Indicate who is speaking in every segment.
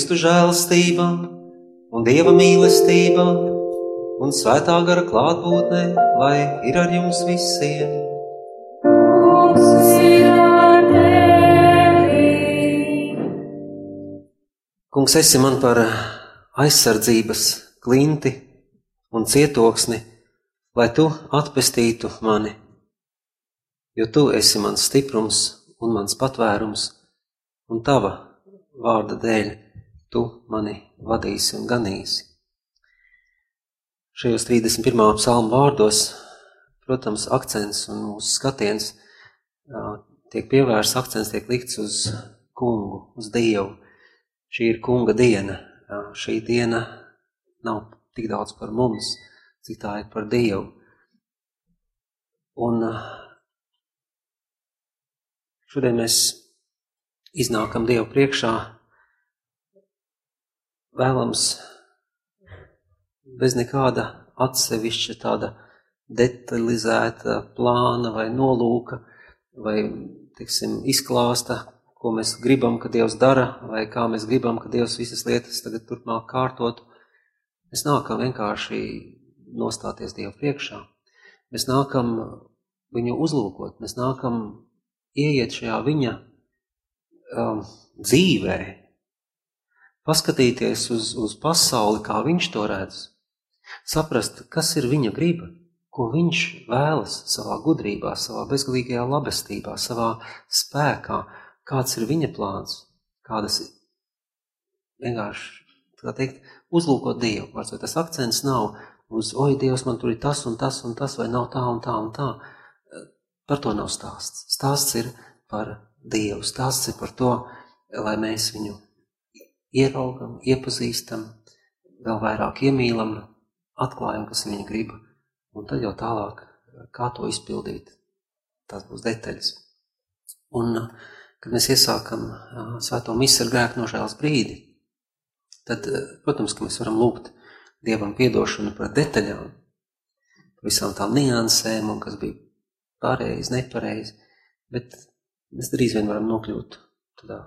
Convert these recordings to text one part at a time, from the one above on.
Speaker 1: Kristu žēlastība un Dieva mīlestība un svētā gara klātbūtne, lai ir ar jums visiem. Kungs, esi man par aizsardzības klinti un cietoksni, lai tu atpestītu mani, jo tu esi mans stiprums un mans patvērums, un tava vārda dēļ tu mani vadīsi un ganīsi. Šajos 31. psalmu vārdos, protams, akcents un mūsu skatiens tiek pievērsts, akcents tiek likts uz kungu, uz Dievu. Šī ir kunga diena. Šī diena nav tik daudz par mums, cik tā ir par Dievu. Un šodien mēs iznākam Dievu priekšā, vēlams bez nekāda atsevišķa tāda detalizēta plāna vai nolūka vai, teiksim, izklāsta, ko mēs gribam, ka Dievs dara, vai kā mēs gribam, ka Dievs visas lietas tagad turpmāk kārtotu. Mēs nākam vienkārši nostāties Dievu priekšā. Mēs nākam viņu uzlūkot, mēs nākam ieiet šajā viņa um, dzīvē, paskatīties uz, uz pasauli, kā viņš to redz, saprast, kas ir viņa griba, ko viņš vēlas savā gudrībā, savā bezgalīgajā labestībā, savā spēkā, kāds ir viņa plāns, kādas vienkārši, tā teikt, uzlūkot Dievu. Vārds, tas akcents nav uz, oi, Dievs, man tur ir tas un tas un tas, vai nav tā un tā un tā. Par to nav stāsts. Stāsts ir par Dievu. Stāsts ir par to, lai mēs viņu ieraugam, iepazīstam, vēl vairāk iemīlam, atklājam, kas viņa grib, un tad jau tālāk, kā to izpildīt. Tās būs detaļas. Un, kad mēs iesākam svēto misu ar grēku nožēlas brīdi, tad, protams, ka mēs varam lūgt Dievam piedošanu par detaļām, par visām tām niansēm un kas bija pareizi, nepareizi, bet mēs drīz vien varam nokļūt tādā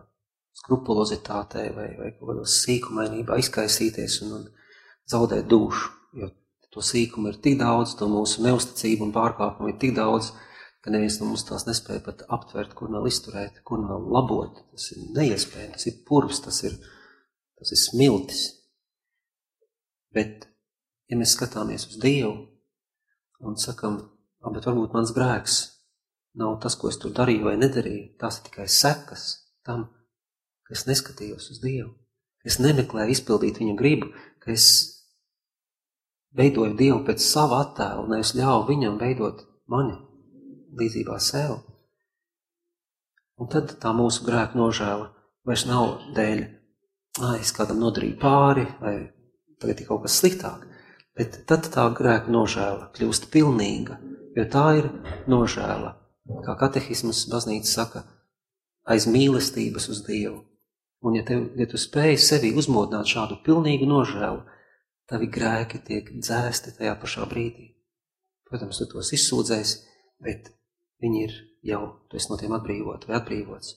Speaker 1: skrupulozitātē vai, vai kādos sīkumainībā izkaisīties un, un zaudēt dušu, jo to sīkumu ir tik daudz, to mūsu neusticību un pārkāpumu ir tik daudz, ka neviens no mums tās nespēja pat aptvert, kur vēl izturēt, kur vēl labot. Tas ir neiespējami, tas ir purvs, tas ir, tas ir smiltis. Bet, ja mēs skatāmies uz Dievu un sakam, bet varbūt mans grēks nav tas, ko es tur darīju vai nedarīju, tās ir tikai sekas tam, ka es neskatījos uz Dievu. Es nemeklēju izpildīt viņa gribu, ka es veidoju Dievu pēc sava attēla, nevis ļauju viņam veidot mani līdzībā sev. Un tad tā mūsu grēka nožēla vairs nav dēļ, ah, es kādam nodarīju pāri, vai tagad ir kaut kas sliktāk. Bet tad tā grēka nožēla kļūst pilnīga, jo tā ir nožēla, kā katehismas baznīca saka, aiz mīlestības uz Dievu. Un ja, tev, ja tu spēj sevi uzmodināt šādu pilnīgu nožēlu, tavi grēki tiek dzēsti tajā pašā brīdī. Protams, tu tos izsūdzēsi, bet viņi ir jau, tu esi no tiem atbrīvot vai atbrīvots.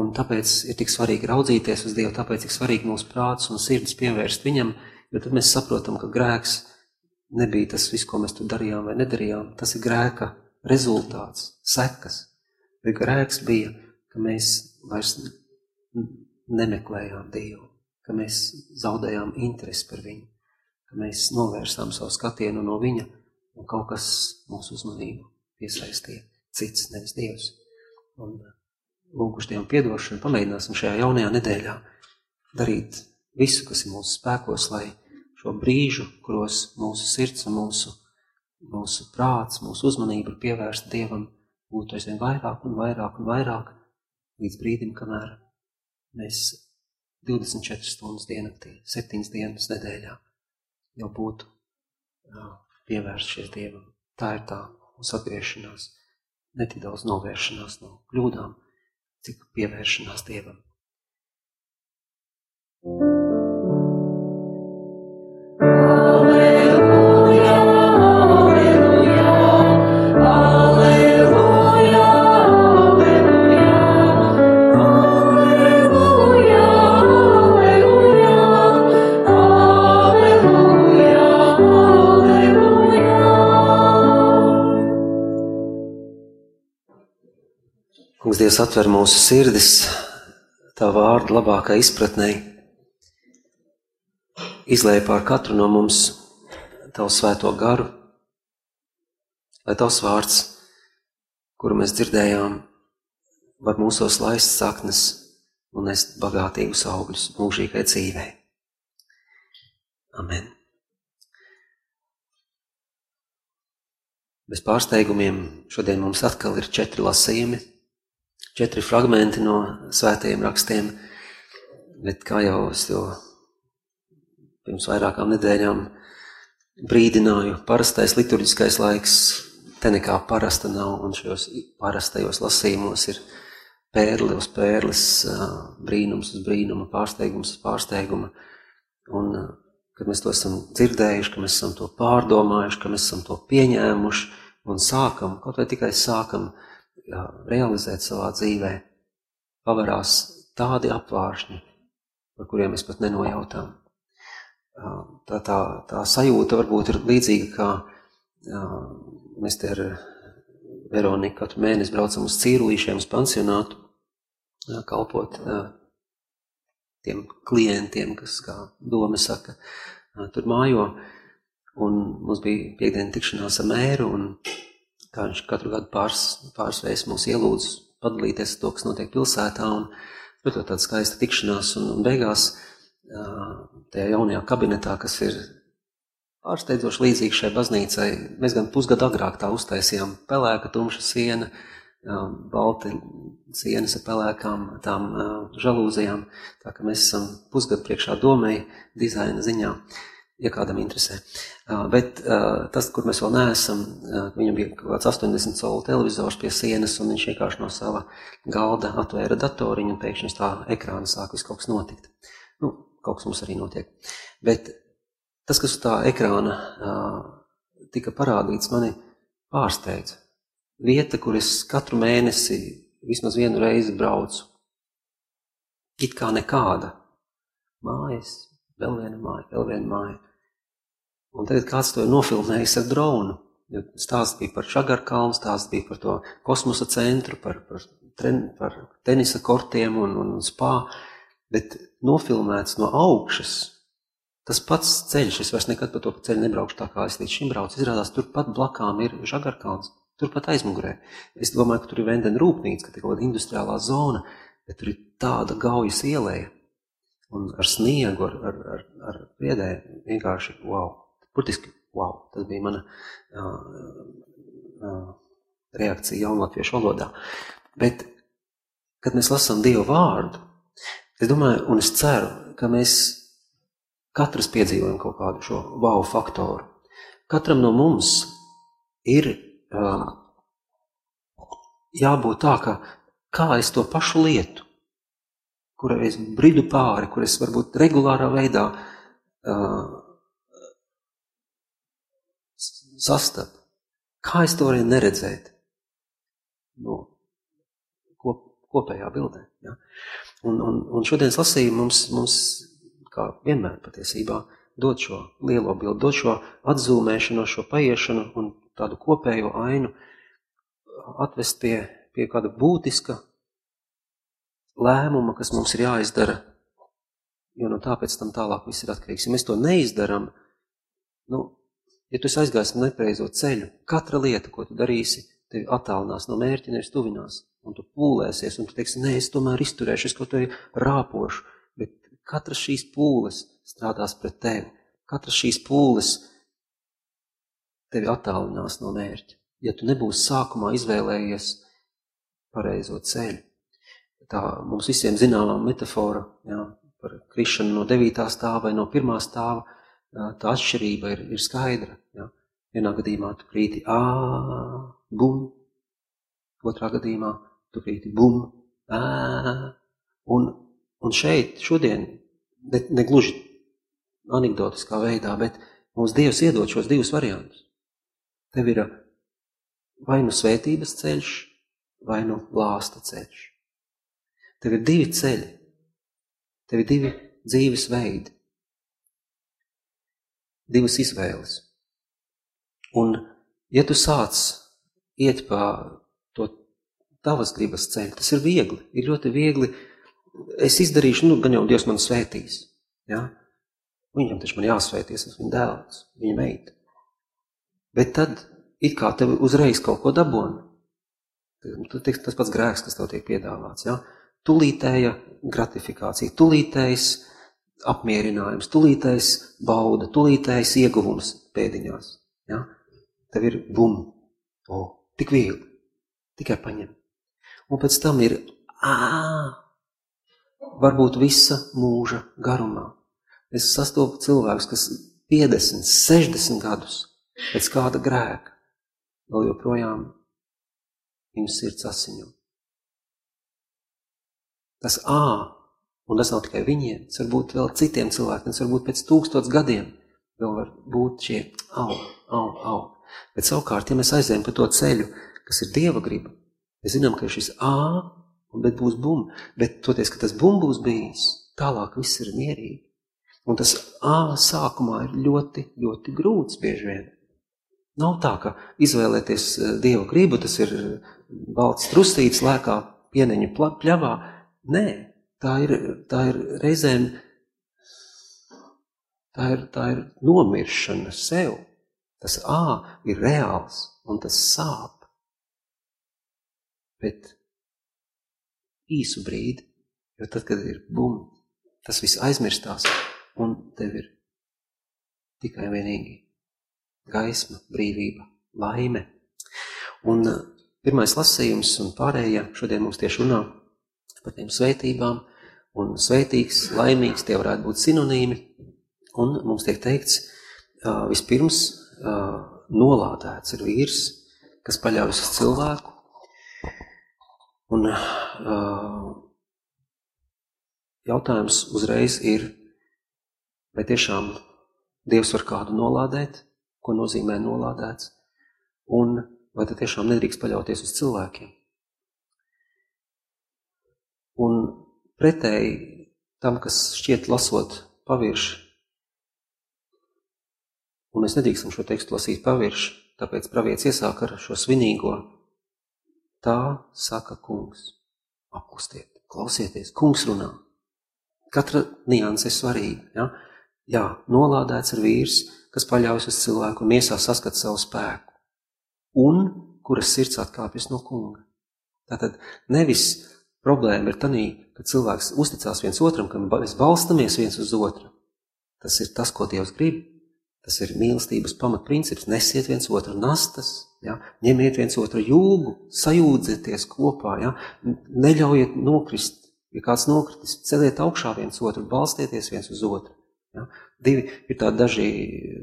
Speaker 1: Un tāpēc ir tik svarīgi raudzīties uz Dievu, tāpēc ir svarīgi mūsu prāts un sirds pievērst viņam, Jo tad mēs saprotam, ka grēks nebija tas viss, ko mēs tur darījām vai nedarījām. Tas ir grēka rezultāts, sekas. Bet grēks bija, ka mēs vairs nemeklējām Dievu, ka mēs zaudējām interesi par viņu, ka mēs novērsām savu skatienu no viņa un kaut kas mūsu uzmanību piesaistīja cits, nevis Dievs. Un lūguši Dievam piedošanu, pamēģināsim šajā jaunajā nedēļā darīt visu, kas ir mūsu spēkos, lai šo brīžu, kuros mūsu sirds un mūsu, mūsu prāts, mūsu uzmanība ir pievērsta Dievam, būtu aizvien vairāk un vairāk un vairāk, līdz brīdim, kamēr mēs 24 stundas diennaktī, 7 dienas nedēļā jau būtu pievērsušies Dievam. Tā ir tā mūsu atgriešanās, ne tik daudz novēršanās no kļūdām, cik pievēršanās Dievam. Dievs, atver mūsu sirdis tā vārda labākai izpratnē. Izlēja pār katru no mums tavu svēto garu, lai tavs vārds, kuru mēs dzirdējām, var mūsos laist saknes un nest bagātīgus augļus mūžīgai dzīvei. Amen. Bez pārsteigumiem šodien mums atkal ir četri lasījumi četri fragmenti no svētajiem rakstiem, bet kā jau es to pirms vairākām nedēļām brīdināju, parastais liturģiskais laiks te nekā parasta nav, un šajos parastajos lasījumos ir pērli uz pērles, brīnums uz brīnuma, pārsteigums uz pārsteiguma, un kad mēs to esam dzirdējuši, ka mēs esam to pārdomājuši, ka mēs esam to pieņēmuši un sākam, kaut vai tikai sākam jā, realizēt savā dzīvē, pavarās tādi apvāršņi, par kuriem mēs pat nenojautām. Tā, tā, tā sajūta varbūt ir līdzīga, kā jā, mēs te ar Veroniku katru mēnesi braucam uz cīrulīšiem, uz pansionātu, jā, kalpot jā, tiem klientiem, kas, kā doma saka, tur mājo. Un mums bija piekdiena tikšanās ar mēru, un kā viņš katru gadu pāris, pāris reizes mūs ielūdz padalīties to, kas notiek pilsētā, un ļoti tāda skaista tikšanās, un, un beigās tajā jaunajā kabinetā, kas ir pārsteidzoši līdzīga šai baznīcai, mēs gan pusgadu agrāk tā uztaisījām pelēka, tumša siena, balti sienas ar pelēkām tām žalūzijām, tā ka mēs esam pusgadu priekšā domēji dizaina ziņā ja kādam interesē. Bet tas, kur mēs vēl neesam, viņam bija kaut kāds 80 colu televizors pie sienas, un viņš vienkārši no sava galda atvēra datoriņu, un pēkšņi uz tā ekrāna sāk viss kaut kas notikt. Nu, kaut kas mums arī notiek. Bet tas, kas uz tā ekrāna tika parādīts, mani pārsteidza. Vieta, kur es katru mēnesi vismaz vienu reizi braucu. It kā nekāda. Mājas, vēl viena māja, vēl viena māja. Un tagad kāds to ir nofilmējis ar dronu. Stāsts bija par Šagarkalnu, stāsts bija par to kosmosa centru, par, par, tren, par tenisa kortiem un, un spā, bet nofilmēts no augšas. Tas pats ceļš, es vairs nekad pa to ceļu nebraukšu tā kā es līdz šim braucu. Izrādās, turpat blakām ir Žagarkalns, turpat aizmugurē. Es domāju, ka tur ir Vendena rūpnīca, ka ir kaut kāda industriālā zona, bet tur ir tāda gaujas ielēja. Un ar sniegu, ar, ar, ar, ar priedē vienkārši wow. Burtiski, wow, tas bija mana uh, uh, reakcija jaunlatviešu valodā. Bet, kad mēs lasām Dievu vārdu, es domāju, un es ceru, ka mēs katrs piedzīvojam kaut kādu šo wow faktoru. Katram no mums ir uh, jābūt tā, ka kā es to pašu lietu, kurai es bridu pāri, kur es varbūt regulārā veidā uh, sastapu. Kā es to varēju neredzēt? No, kop, kopējā bildē. Ja? Un, un, un šodienas lasījumi mums, mums, kā vienmēr patiesībā, dod šo lielo bildi, dod šo atzīmēšanu, šo paiešanu un tādu kopējo ainu atvest pie, pie kāda būtiska lēmuma, kas mums ir jāizdara, jo no tāpēc tam tālāk viss ir atkarīgs. Ja mēs to neizdaram, nu, ja tu aizgāsi nepareizo ceļu, katra lieta, ko tu darīsi, tevi attālinās no mērķa, nevis tuvinās. Un tu pūlēsies, un tu teiksi, nē, es tomēr izturēšu, es kaut ko rāpošu. Bet katra šīs pūles strādās pret tevi. Katra šīs pūles tevi attālinās no mērķa. Ja tu nebūsi sākumā izvēlējies pareizo ceļu. Tā mums visiem zināmā metafora jā, par krišanu no devītā stāva vai no pirmā stāva, jā, tā atšķirība ir, ir skaidra. Jā. Vienā gadījumā tu krīti ā, bum, otrā gadījumā tu krīti bum, ā, un, un šeit šodien, ne, ne gluži anekdotiskā veidā, bet mums Dievs iedod šos divus variantus. Tev ir vai nu svētības ceļš, vai nu lāsta ceļš. Tev ir divi ceļi, tev ir divi dzīves veidi, divas izvēles. Un, ja tu sāc iet pa to tavas gribas ceļu, tas ir viegli, ir ļoti viegli. Es izdarīšu, nu, gan jau Dievs man svētīs. Ja? Viņam taču man jāsvēties, es viņa dēls, viņa meita. Bet tad it kā tev uzreiz kaut ko dabūna. Tas pats grēks, kas tev tiek piedāvāts. Ja? Tūlītēja gratifikācija, tūlītējs apmierinājums, tūlītējs bauda, tūlītējs ieguvums pēdiņās. Ja? Tev ir bum, o, tik viegli, tikai paņem. Un pēc tam ir ā, varbūt visa mūža garumā. Es sastopu cilvēkus, kas 50, 60 gadus pēc kāda grēka vēl joprojām viņu sirds asiņo. Tas ā, un tas nav tikai viņiem, tas var būt vēl citiem cilvēkiem, tas var būt pēc tūkstots gadiem, vēl var būt šie au, au, au. Bet savukārt, ja mēs aizējam pa to ceļu, kas ir Dieva griba, mēs zinām, ka šis ā, bet būs bum, bet toties, ka tas bum būs bijis, tālāk viss ir mierīgi. Un tas ā sākumā ir ļoti, ļoti grūts bieži vien. Nav tā, ka izvēlēties Dieva gribu, tas ir balts trustīts, lēkā pieneņu pļavā. Nē, tā ir, tā ir reizēm, tā ir, tā ir nomiršana sev. Tas ā ir reāls un tas sāp. Bet īsu brīdi, jo tad, kad ir bum, tas viss aizmirstās un tev ir tikai vienīgi gaisma, brīvība, laime. Un pirmais lasījums un pārējie šodien mums tieši runā par tiem svētībām, un svētīgs, laimīgs tie varētu būt sinonīmi, un mums tiek teikts, vispirms nolādēts ir vīrs, kas paļaujas uz cilvēku, un jautājums uzreiz ir, vai tiešām Dievs var kādu nolādēt, ko nozīmē nolādēts, un vai tad tiešām nedrīkst paļauties uz cilvēkiem. Un pretēji tam, kas šķiet lasot pavirši, un mēs nedrīkstam šo tekstu lasīt pavirši, tāpēc pravietis iesāk ar šo svinīgo. Tā saka kungs. Apkustiet, klausieties, kungs runā. Katra nianse ir svarīga. Ja? Jā, nolādēts ir vīrs, kas paļaujas uz cilvēku un miesā saskat savu spēku, un kuras sirds atkāpjas no kunga. Tātad nevis problēma ir tanī, ka cilvēks uzticās viens otram, ka mēs balstamies viens uz otru. Tas ir tas, ko Dievs grib. Tas ir mīlestības pamatprincips. Nesiet viens otru nastas, ja? ņemiet viens otru jūgu, sajūdzieties kopā, ja? neļaujiet nokrist. Ja kāds nokritis, celiet augšā viens otru, balstieties viens uz otru. Ja? Divi ir tādi daži,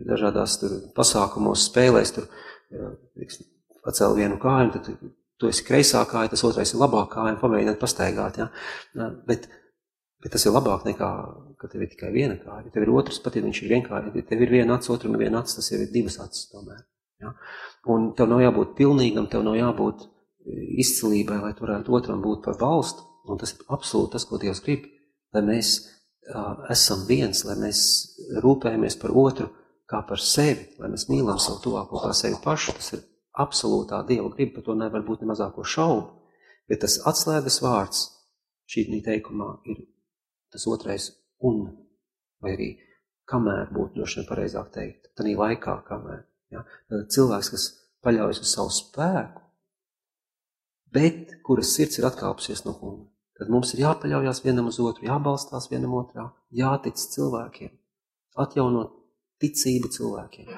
Speaker 1: dažādās tur pasākumos, spēlēs, tur pacēl vienu kāju, tad tu esi kreisā kāja, tas otrais ir labā kāja, pamēģināt pastaigāt. Ja? Bet, bet tas ir labāk nekā, ka tev ir tikai viena kāja. Ja tev ir otrs, pat ja viņš ir vienkārši, ja tev ir viena acis, otram ir viena acis, tas jau ir divas acis tomēr. Ja? Un tev nav jābūt pilnīgam, tev nav jābūt izcilībai, lai tu varētu otram būt par balstu. Un tas ir absolūti tas, ko Dievs grib, lai mēs esam viens, lai mēs rūpējamies par otru kā par sevi, lai mēs mīlam savu tuvāko kā sevi pašu. Tas ir absolūtā Dieva griba, par to nevar būt ne mazāko šaubu. Bet tas atslēgas vārds šī teikumā ir tas otrais un, vai arī kamēr būtu droši vien pareizāk teikt, tad laikā kamēr. Ja? Tad cilvēks, kas paļaujas uz savu spēku, bet kuras sirds ir atkāpusies no kunga, tad mums ir jāpaļaujas vienam uz otru, jābalstās vienam otrā, jātic cilvēkiem, atjaunot ticību cilvēkiem.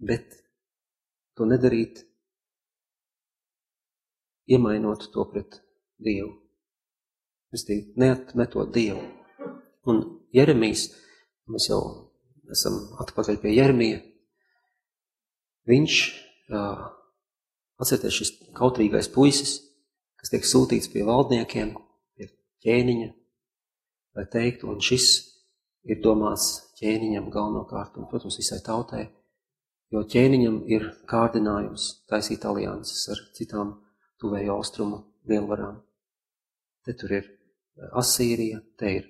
Speaker 1: Bet to nedarīt, iemainot to pret Dievu. Es tīk, neatmetot Dievu. Un Jeremijs, mēs jau esam atpakaļ pie Jeremija, viņš, atcerieties, šis kautrīgais puisis, kas tiek sūtīts pie valdniekiem, pie ķēniņa, lai teiktu, un šis ir domāts ķēniņam galvenokārt, un, protams, visai tautai, jo ķēniņam ir kārdinājums taisīt alianses ar citām tuvējo austrumu lielvarām. Te tur ir Asīrija, te ir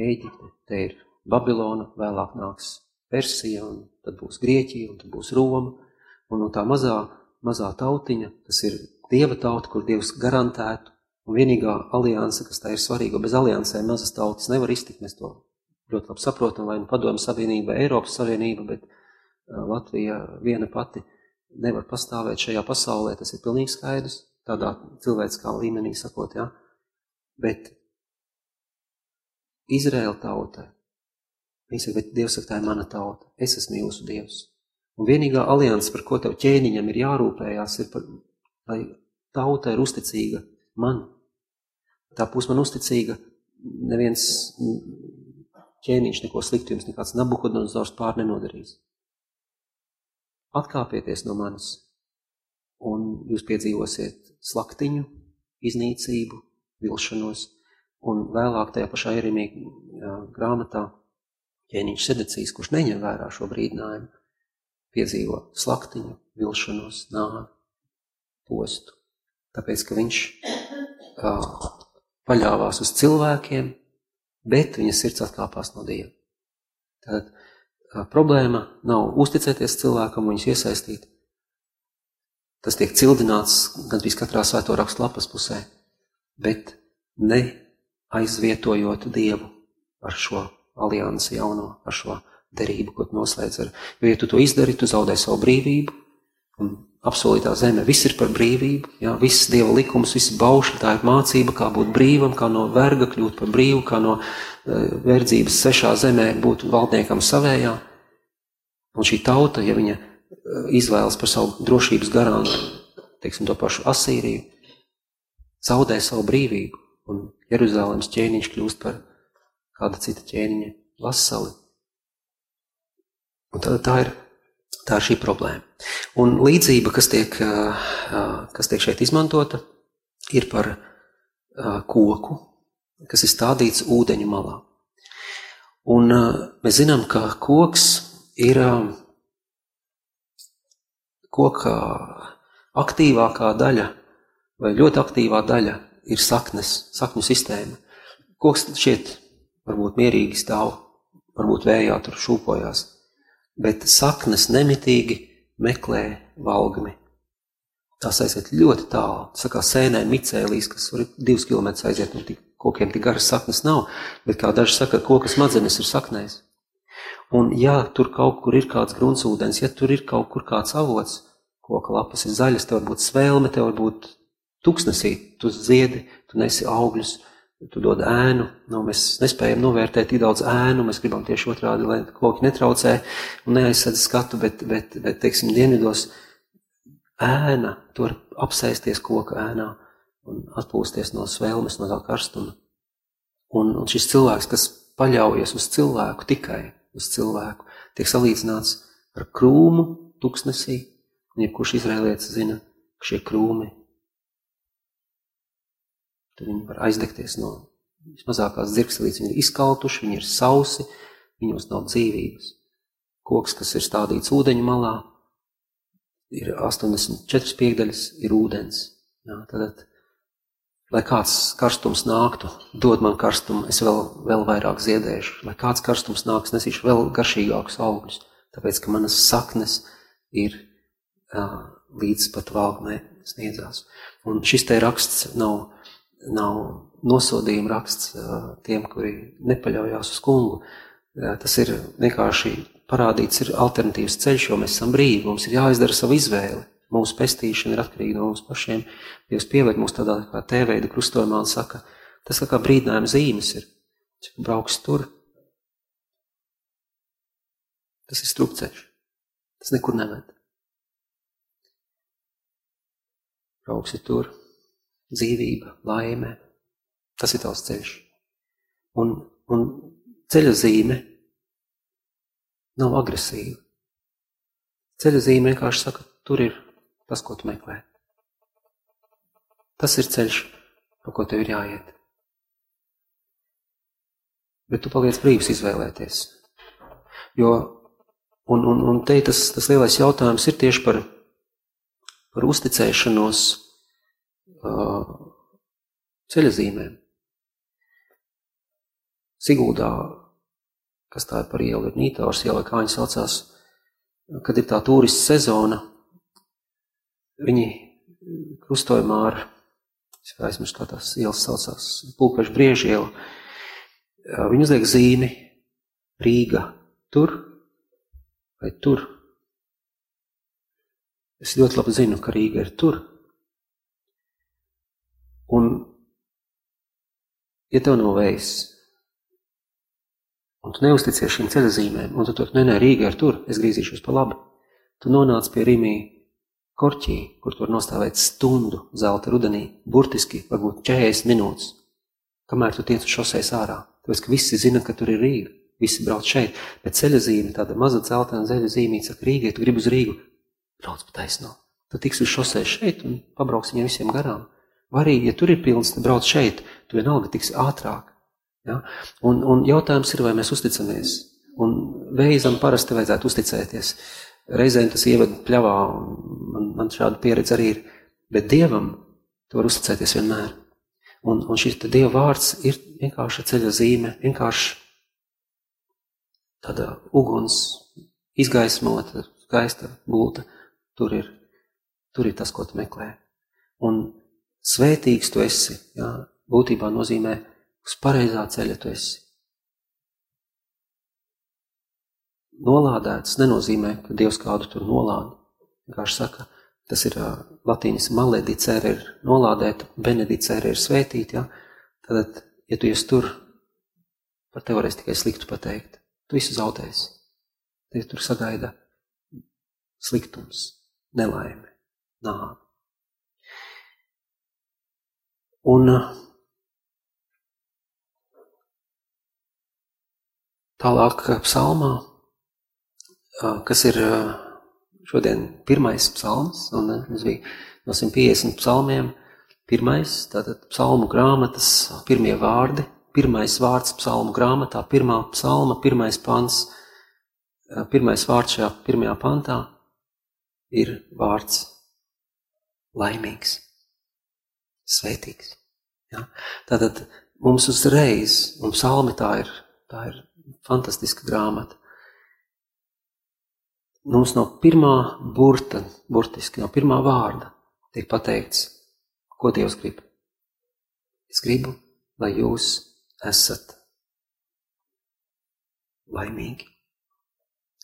Speaker 1: Ēģipte, te ir Babilona, vēlāk nāks Persija, un tad būs Grieķija, un tad būs Roma, un no tā mazā, mazā tautiņa, tas ir Dieva tauta, kur Dievs garantētu, un vienīgā alianse, kas tā ir svarīga, bez aliansēm mazas tautas nevar iztikt, mēs to ļoti labi saprotam, vai nu padomu savienība, Eiropas Savienība, bet Latvija viena pati nevar pastāvēt šajā pasaulē, tas ir pilnīgi skaidrs, tādā cilvēciskā līmenī sakot, jā. Bet Izraēla tauta, viņi saka, bet Dievs saka, tā ir mana tauta, es esmu jūsu Dievs. Un vienīgā alianses, par ko tev ķēniņam ir jārūpējās, ir par, lai tauta ir uzticīga man. Tā būs man uzticīga, neviens ķēniņš neko sliktu jums, nekāds nabukodonozors pār nenodarīs. Atkāpieties no manis, un jūs piedzīvosiet slaktiņu, iznīcību, vilšanos, Un vēlāk tajā pašā ierīmīgā grāmatā ķēniņš Sedecīs, kurš neņem vērā šo brīdinājumu, piedzīvo slaktiņu, vilšanos, nāvi, postu. Tāpēc, ka viņš uh, paļāvās uz cilvēkiem, bet viņa sirds atkāpās no Dieva. Tad problēma nav uzticēties cilvēkam, viņus iesaistīt. Tas tiek cildināts gandrīz katrā svēto rakstu lapas pusē, bet ne aizvietojot Dievu ar šo aliansi jauno, ar šo derību, ko noslēdz ar. Jo, ja tu to izdari, tu zaudē savu brīvību, un apsolītā zeme viss ir par brīvību, jā, viss Dieva likums, viss baušļi, tā ir mācība, kā būt brīvam, kā no verga kļūt par brīvu, kā no uh, verdzības svešā zemē būt valdniekam savējā. Un šī tauta, ja viņa uh, izvēlas par savu drošības garantu, teiksim, to pašu Asīriju, zaudē savu brīvību. Un Jeruzalemes ķēniņš kļūst par kāda cita ķēniņa vasali. Un tad tā ir, tā ir šī problēma. Un līdzība, kas tiek, kas tiek šeit izmantota, ir par koku, kas ir stādīts ūdeņu malā. Un mēs zinām, ka koks ir koka aktīvākā daļa vai ļoti aktīvā daļa ir saknes, sakņu sistēma. Koks šķiet varbūt mierīgi stāv, varbūt vējā tur šūpojās, bet saknes nemitīgi meklē valgmi. Tās aiziet ļoti tālu. Tas kā sēnē micēlīs, kas var divus kilometrus aiziet, un tik, kokiem tik garas saknes nav, bet kā daži saka, koka smadzenes ir saknēs. Un ja tur kaut kur ir kāds gruntsūdens, ja tur ir kaut kur kāds avots, koka lapas ir zaļas, te var būt svēlme, te var būt Tuksnesī tu ziedi, tu nesi augļus, tu dod ēnu. Nu, mēs nespējam novērtēt tik daudz ēnu, mēs gribam tieši otrādi, lai koki netraucē un neaizsedz skatu, bet, bet, bet teiksim, dienvidos ēna, tu var apsēsties koka ēnā un atpūsties no svēlmes, no tā karstuma. Un, un šis cilvēks, kas paļaujas uz cilvēku, tikai uz cilvēku, tiek salīdzināts ar krūmu tuksnesī, un jebkurš izrēlietis zina, ka šie krūmi Tad viņi var aizdegties no vismazākās dzirkselītes. Viņi ir izkaltuši, viņi ir sausi, viņos nav dzīvības. Koks, kas ir stādīts ūdeņu malā, ir 84 piekdaļas, ir ūdens. Jā, tad, lai kāds karstums nāktu, dod man karstumu, es vēl, vēl vairāk ziedēšu. Lai kāds karstums nāks, nesīšu vēl garšīgākus augļus, tāpēc, ka manas saknes ir uh, līdz pat valgnē sniedzās. Un šis te raksts nav, nav nosodījuma raksts tiem, kuri nepaļaujās uz kungu. Tas ir vienkārši parādīts, ir alternatīvs ceļš, jo mēs esam brīvi, mums ir jāizdara savu izvēli. Mūsu pestīšana ir atkarīga no mums pašiem. Dievs pieved mūs tādā kā tēveida krustojumā un saka, tas kā brīdinājuma zīmes ir. Cik brauks tur, tas ir strupceļš. Tas nekur neved. Brauksi tur, dzīvība, laime. Tas ir tavs ceļš. Un, un ceļa zīme nav agresīva. Ceļa zīme vienkārši saka, tur ir tas, ko tu meklē. Tas ir ceļš, pa ko tev ir jāiet. Bet tu paliec brīvs izvēlēties. Jo, un, un, un te tas, tas lielais jautājums ir tieši par, par uzticēšanos ceļazīmēm. Siguldā, kas tā ir par ielu, ir Nītāvars iela, kā viņi saucās, kad ir tā turistu sezona, Viņi krustojumā ar, es aizmirstu, kā tās ielas saucās, pulkašu briežu ielu, viņi uzliek zīmi Rīga tur vai tur. Es ļoti labi zinu, ka Rīga ir tur. Un, ja tev nav vējs, un tu neusticies šīm ceļazīmēm, un tu tur, nē, nē, Rīga ir tur, es grīzīšos pa labi, tu nonāc pie Rīmī korķī, kur tur nostāvēt stundu zelta rudenī, burtiski varbūt 40 minūtes, kamēr tu tiec uz šoseis ārā. Tāpēc, ka visi zina, ka tur ir Rīga, visi brauc šeit, bet ceļa zīme, tāda maza zeltaina ceļa zīmīte, saka, Rīgai, tu gribi uz Rīgu, brauc pa taisno. Tu tiks uz šoseis šeit un pabrauks viņiem visiem garām. Arī, ja tur ir pilns, tad brauc šeit, tu vienalga tiksi ātrāk. Ja? Un, un jautājums ir, vai mēs uzticamies. Un veizam parasti vajadzētu uzticēties. Reizēm tas ievada pļavā, un man, man šāda pieredze arī ir. Bet Dievam tu vari uzticēties vienmēr. Un, un šis Dieva vārds ir vienkārši ceļa zīme, vienkārši tāda uguns, izgaismota, skaista gulta. Tur ir, tur ir tas, ko tu meklē. Un svētīgs tu esi, jā, būtībā nozīmē uz pareizā ceļa tu esi. nolādēts nenozīmē, ka Dievs kādu tur nolāda. Vienkārši saka, tas ir latīnis maledicere ir nolādēta, benedicere ir svētīta, ja? Tad, ja tu esi tur, par tevi varēs tikai sliktu pateikt. Tu visu zaudēsi. Tev tur sagaida sliktums, nelaime, nāve. Un tālāk psalmā kas ir šodien pirmais psalms, un tas bija no 150 psalmiem. Pirmais, tātad psalmu grāmatas pirmie vārdi, pirmais vārds psalmu grāmatā, pirmā psalma, pirmais pants, pirmais vārds šajā pirmajā pantā ir vārds laimīgs, svētīgs. Ja? Tātad mums uzreiz, un psalmi tā ir, tā ir fantastiska grāmata. Mums no pirmā burta, burtiski no pirmā vārda, tiek pateikts, ko Dievs grib. Es gribu, lai jūs esat laimīgi.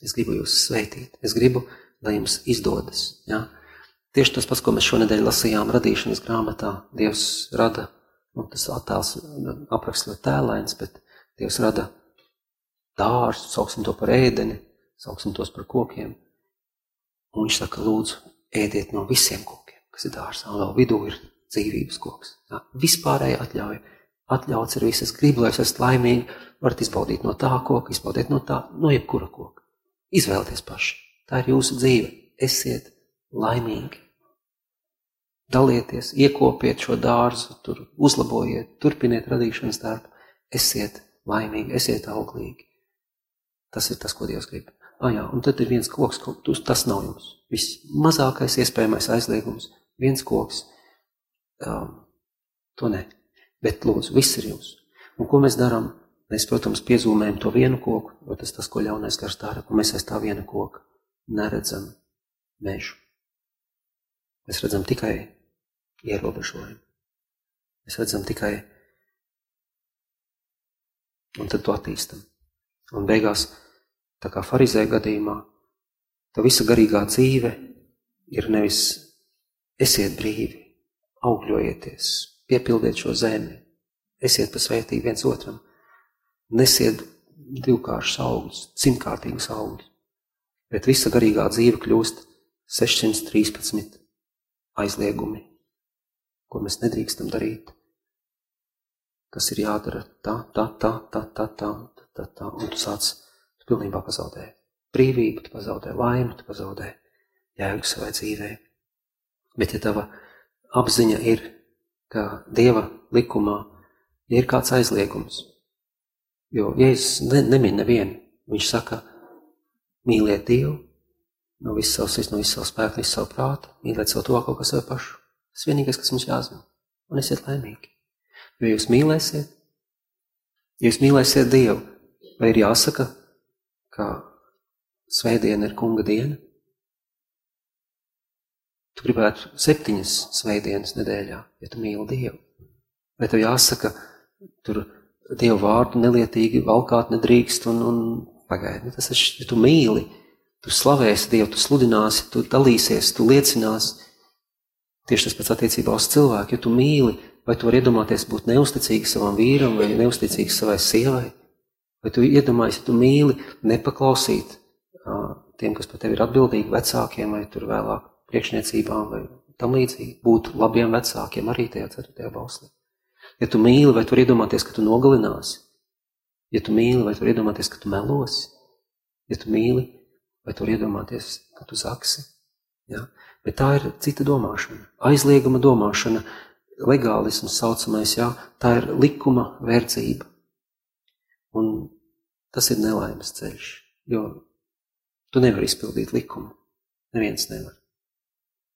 Speaker 1: Es gribu jūs sveitīt. Es gribu, lai jums izdodas. Ja? Tieši tas pats, ko mēs šonadēļ lasījām radīšanas grāmatā. Dievs rada, nu, tas attēls apraksts ļoti tēlains, bet Dievs rada dārstu, sauksim to par ēdeni, sauksim tos par kokiem. Un viņš saka, lūdzu, ēdiet no visiem kokiem, kas ir dārzā, un vēl vidū ir dzīvības koks. Jā. Vispārēji atļauja. Atļauts ir viss, es gribu, lai es esmu laimīgi, varat izbaudīt no tā koka, izbaudīt no tā, no jebkura koka. Izvēlieties paši. Tā ir jūsu dzīve. Esiet laimīgi. Dalieties, iekopiet šo dārzu, tur uzlabojiet, turpiniet radīšanas darbu. Esiet laimīgi, esiet auglīgi. Tas ir tas, ko Dievs grib. Ah, jā, un tad ir viens koks, ko tu, tas nav jums. Viss mazākais iespējamais aizliegums, viens koks. Um, to ne. Bet, lūdzu, viss ir jums. Un ko mēs darām? Mēs, protams, piezūmējam to vienu koku, jo tas tas, ko ļaunais gars dara, un mēs aiz tā viena koka neredzam mežu. Mēs redzam tikai ierobežojumu. Mēs redzam tikai, un tad to attīstam. Un beigās, tā kā farizē gadījumā, tā visa garīgā dzīve ir nevis esiet brīvi, augļojieties, piepildiet šo zemi, esiet pa svētīgi viens otram, nesiet divkāršus augļus, simtkārtīgus augļus, bet visa garīgā dzīve kļūst 613 aizliegumi, ko mēs nedrīkstam darīt. Tas ir jādara tā, tā, tā, tā, tā, tā, tā, tā un tu sāc tu pilnībā pazaudē brīvību, tu pazaudē laimi, tu pazaudē jēgu savai dzīvē. Bet ja tava apziņa ir, ka Dieva likumā ir kāds aizliegums, jo Jēzus ne, nemin nevienu, viņš saka, mīliet Dievu no visas savas, visu, no visas savas spēka, no visas savu prātu, mīlēt savu to kaut kā sevi pašu. Tas vienīgais, kas mums jāzina, un esiet laimīgi. Jo jūs mīlēsiet, ja jūs mīlēsiet Dievu, vai ir jāsaka, ka svētdiena ir kunga diena? Tu gribētu septiņas svētdienas nedēļā, ja tu mīli Dievu. Vai tev jāsaka, tur Dievu vārdu nelietīgi valkāt nedrīkst un, un pagaidi. Nu, tas ir, ja tu mīli, tu slavēsi Dievu, tu sludināsi, tu dalīsies, tu liecināsi. Tieši tas pats attiecībā uz cilvēku. Ja tu mīli, vai tu vari iedomāties būt neusticīgi savam vīram vai neusticīgi savai sievai? Vai tu iedomājies, ja tu mīli, nepaklausīt tiem, kas par tevi ir atbildīgi, vecākiem vai tur vēlāk priekšniecībām vai tam līdzīgi, būt labiem vecākiem arī tajā ceturtajā bauslī. Ja tu mīli, vai tu vari iedomāties, ka tu nogalināsi? Ja tu mīli, vai tu vari iedomāties, ka tu melosi? Ja tu mīli, vai tu vari iedomāties, ka tu zaksi? Ja? Bet tā ir cita domāšana, aizlieguma domāšana, legālisms saucamais, jā, tā ir likuma verdzība. Un tas ir nelaimes ceļš, jo tu nevari izpildīt likumu. Neviens nevar.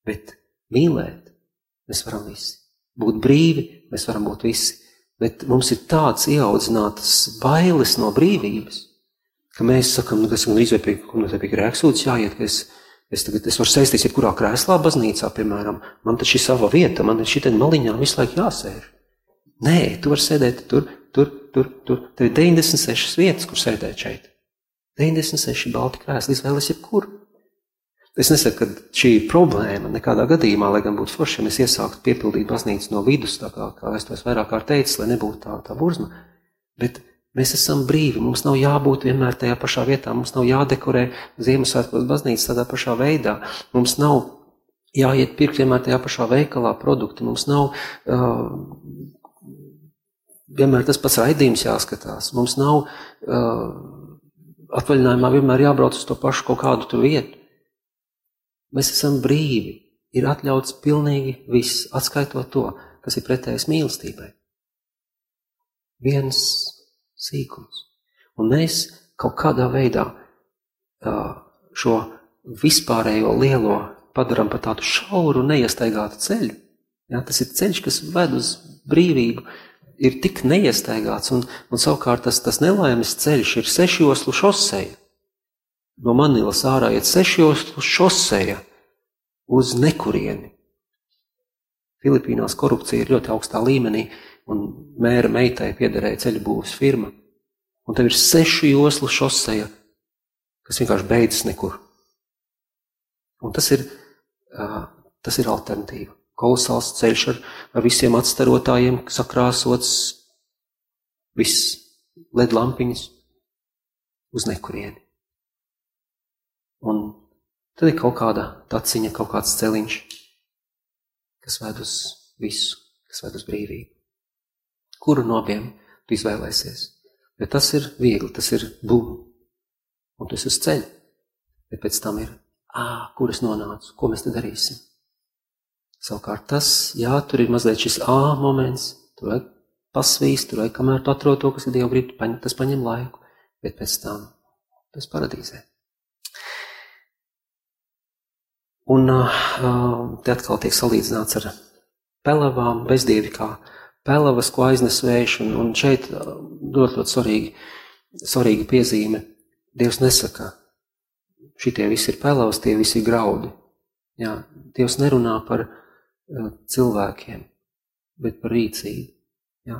Speaker 1: Bet mīlēt mēs varam visi. Būt brīvi mēs varam būt visi. Bet mums ir tāds ieaudzinātas bailes no brīvības, ka mēs sakam, nu, ka esam līdz vai pie, pie grēksūdzes jāiet, ka es, es tagad es varu sēsties jebkurā krēslā baznīcā, piemēram, man taču ir sava vieta, man ir šitien maliņā visu laiku jāsēž. Nē, tu vari sēdēt tur, tur, tur, tur. Tev ir 96 vietas, kur sēdēt šeit. 96 balti krēsli, izvēles jebkuru. Es nesaku, ka šī problēma nekādā gadījumā, lai gan būtu forši, ja mēs iesāktu piepildīt baznīcu no vidus, tā kā, kā es to vairāk kārt teicis, lai nebūtu tā, tā burzma. Bet mēs esam brīvi, mums nav jābūt vienmēr tajā pašā vietā, mums nav jādekorē Ziemassvētkos baznīcas tādā pašā veidā, mums nav jāiet pirkt vienmēr tajā pašā veikalā produkti, mums nav uh, vienmēr tas pats raidījums jāskatās, mums nav uh, atvaļinājumā vienmēr jābrauc uz to pašu kaut kādu tur vietu. Mēs esam brīvi. Ir atļauts pilnīgi viss, atskaitot to, kas ir pretējs mīlestībai. Viens sīkums. Un mēs kaut kādā veidā šo vispārējo lielo padarām par tādu šauru, neiestaigātu ceļu. Ja, tas ir ceļš, kas ved uz brīvību, ir tik neiestaigāts, un, un savukārt tas, tas nelaimes ceļš ir sešjoslu šoseja no Manilas ārā iet sešos šoseja uz nekurieni. Filipīnās korupcija ir ļoti augstā līmenī, un mēra meitai piederēja ceļu būvs firma. Un tev ir sešu joslu šoseja, kas vienkārši beidzas nekur. Un tas ir, tas ir alternatīva. Kolosāls ceļš ar, ar visiem atstarotājiem, sakrāsots, viss led lampiņas uz nekurieni. Un tad ir kaut kāda taciņa, kaut kāds celiņš, kas ved uz visu, kas ved uz brīvību. Kuru no abiem tu izvēlēsies? Jo tas ir viegli, tas ir būmu. Un tu esi uz ceļa. Bet pēc tam ir, ā, kur es nonācu, ko mēs te darīsim? Savukārt tas, jā, tur ir mazliet šis ā moments, tur vajag pasvīst, tur vajag, kamēr tu atrod to, kas ir Dieva grib, tas paņem laiku, bet pēc tam tas paradīzē. Un te atkal tiek salīdzināts ar pelavām, bezdievi kā pelavas, ko aiznes vējš, un, un šeit ļoti, ļoti svarīgi, svarīga piezīme. Dievs nesaka, šitie visi ir pelavas, tie visi ir graudi. Jā, Dievs nerunā par uh, cilvēkiem, bet par rīcību. Jā.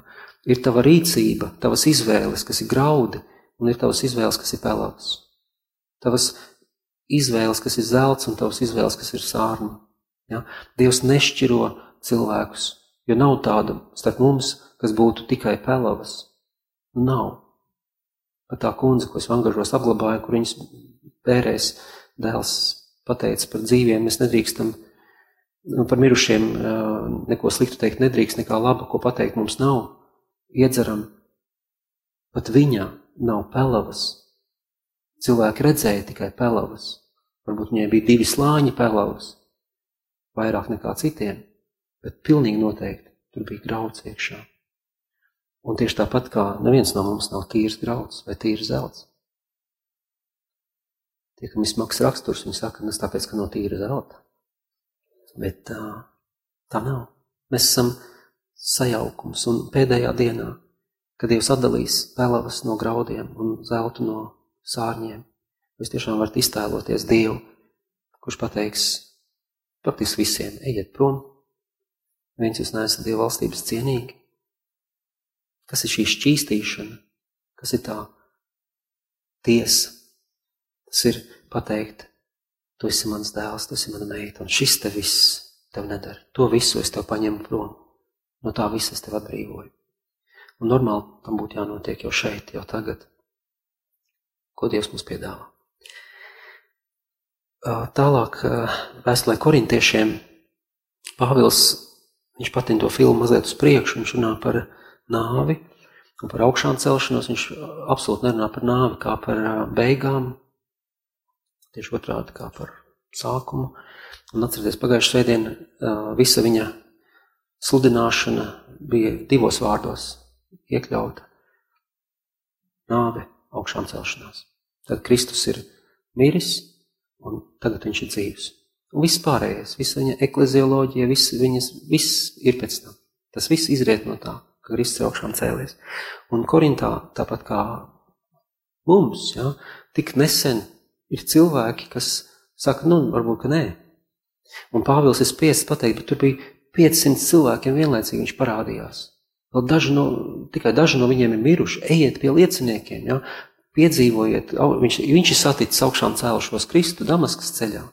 Speaker 1: Ir tava rīcība, tavas izvēles, kas ir graudi, un ir tavas izvēles, kas ir pelavas. Tavas izvēles, kas ir zelts, un tavas izvēles, kas ir sārma. Ja? Dievs nešķiro cilvēkus, jo nav tāda starp mums, kas būtu tikai pelavas. Nav. Pat tā kundze, ko es angažos apglabāju, kur viņas pērēs dēls pateica par dzīviem, mēs nedrīkstam, nu, par mirušiem neko sliktu teikt nedrīkst, nekā laba, ko pateikt mums nav. Iedzeram, pat viņā nav pelavas. Cilvēki redzēja tikai pelavas. Varbūt viņai bija divi slāņi pelavas, vairāk nekā citiem, bet pilnīgi noteikti tur bija grauds iekšā. Un tieši tāpat kā neviens no mums nav tīrs grauds vai tīrs zelts. Tie, kam ir smags raksturs, viņi saka, tas tāpēc, ka nav tīra zelta. Bet tā, tā nav. Mēs esam sajaukums un pēdējā dienā, kad Dievs atdalīs pelavas no graudiem un zeltu no sārņiem, jūs tiešām varat iztēloties Dievu, kurš pateiks, praktiski visiem, ejiet prom, viens jūs neesat Dieva valstības cienīgi. Kas ir šī šķīstīšana? Kas ir tā tiesa? Tas ir pateikt, tu esi mans dēls, tu esi mana meita, un šis te viss tev nedara. To visu es tev paņemu prom. No tā visa es tev atbrīvoju. Un normāli tam būtu jānotiek jau šeit, jau tagad. Ko Dievs mums piedāvā? Tālāk, vēstulē korintiešiem, Pāvils, viņš patina to filmu mazliet uz priekšu, viņš runā par nāvi un par augšām celšanos, viņš absolūti nerunā par nāvi kā par beigām, tieši otrādi kā par sākumu. Un atcerieties, pagājušajā svētdien visa viņa sludināšana bija divos vārdos iekļauta - nāve, augšām celšanās. Tad Kristus ir miris, un tagad viņš ir dzīves. Viss pārējais, visa viņa eklezioloģija, viss, viņas, viss ir pēc tam. Tas viss izriet no tā, ka Kristus augšām cēlies. Un Korintā, tāpat kā mums, ja, tik nesen ir cilvēki, kas saka, nu, varbūt, ka nē. Un Pāvils ir spiests pateikt, bet tur bija 500 cilvēkiem vienlaicīgi viņš parādījās. Vēl daži no, tikai daži no viņiem ir miruši. Ejiet pie lieciniekiem, ja? piedzīvojiet, viņš, viņš ir saticis augšām cēlušos Kristu Damaskas ceļā.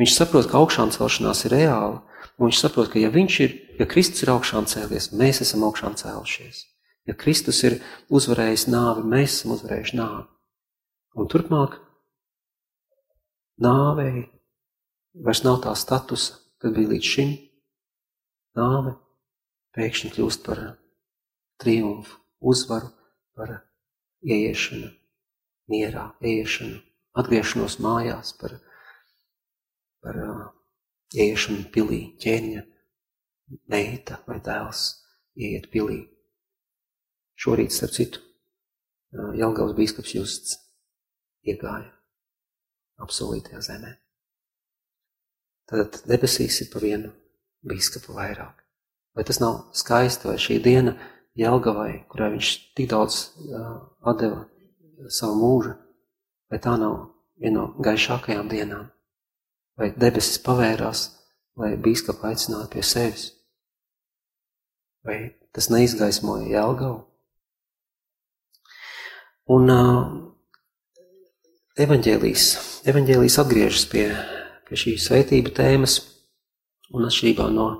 Speaker 1: Viņš saprot, ka augšām celšanās ir reāla, un viņš saprot, ka ja viņš ir, ja Kristus ir augšām cēlies, mēs esam augšām cēlušies. Ja Kristus ir uzvarējis nāvi, mēs esam uzvarējuši nāvi. Un turpmāk nāvei vairs nav tā statusa, kad bija līdz šim. Nāve pēkšņi kļūst par triumfu, uzvaru, par ieiešanu mierā, ieiešanu, atgriešanos mājās, par, par uh, ieiešanu pilī, ķēniņa meita vai dēls ieiet pilī. Šorīt, starp citu, uh, Jelgavas bīskaps Justs iegāja apsolītajā zemē. Tad debesīs ir pa vienu bīskapu vairāk. Vai tas nav skaisti, vai šī diena Jelgavai, kurai viņš tik daudz uh, atdeva savu mūžu, vai tā nav viena no gaišākajām dienām, vai debesis pavērās, lai bīskapu aicinātu pie sevis, vai tas neizgaismoja Jelgavu. Un uh, evaņģēlijas, evaņģēlijas atgriežas pie, pie šī svētība tēmas, un atšķirībā no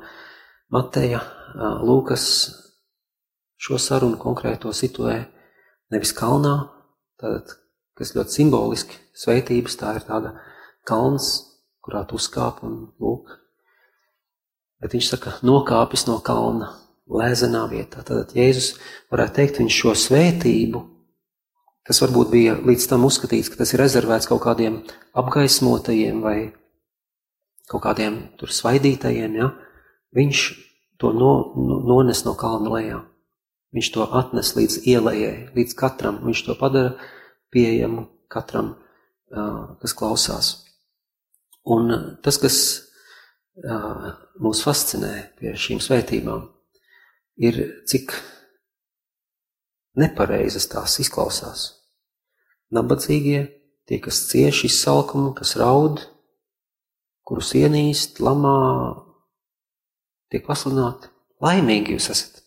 Speaker 1: Mateja, uh, Lūkas šo sarunu konkrēto situē nevis kalnā, tātad, kas ļoti simboliski sveitības, tā ir tāda kalns, kurā tu uzkāp un lūk. Bet viņš saka, nokāpis no kalna, lēzenā vietā. Tātad Jēzus varētu teikt, viņš šo svētību, kas varbūt bija līdz tam uzskatīts, ka tas ir rezervēts kaut kādiem apgaismotajiem vai kaut kādiem tur svaidītajiem, ja? viņš to no, no, nones no kalna lejā. Viņš to atnes līdz ielai, līdz katram. Viņš to padara pieejamu katram, kas klausās. Un tas, kas mūs fascinē pie šīm svētībām, ir cik nepareizas tās izklausās. Nabadzīgie, tie, kas cieši izsalkumu, kas raud, kurus ienīst, lamā, tiek pasludināti, laimīgi jūs esat.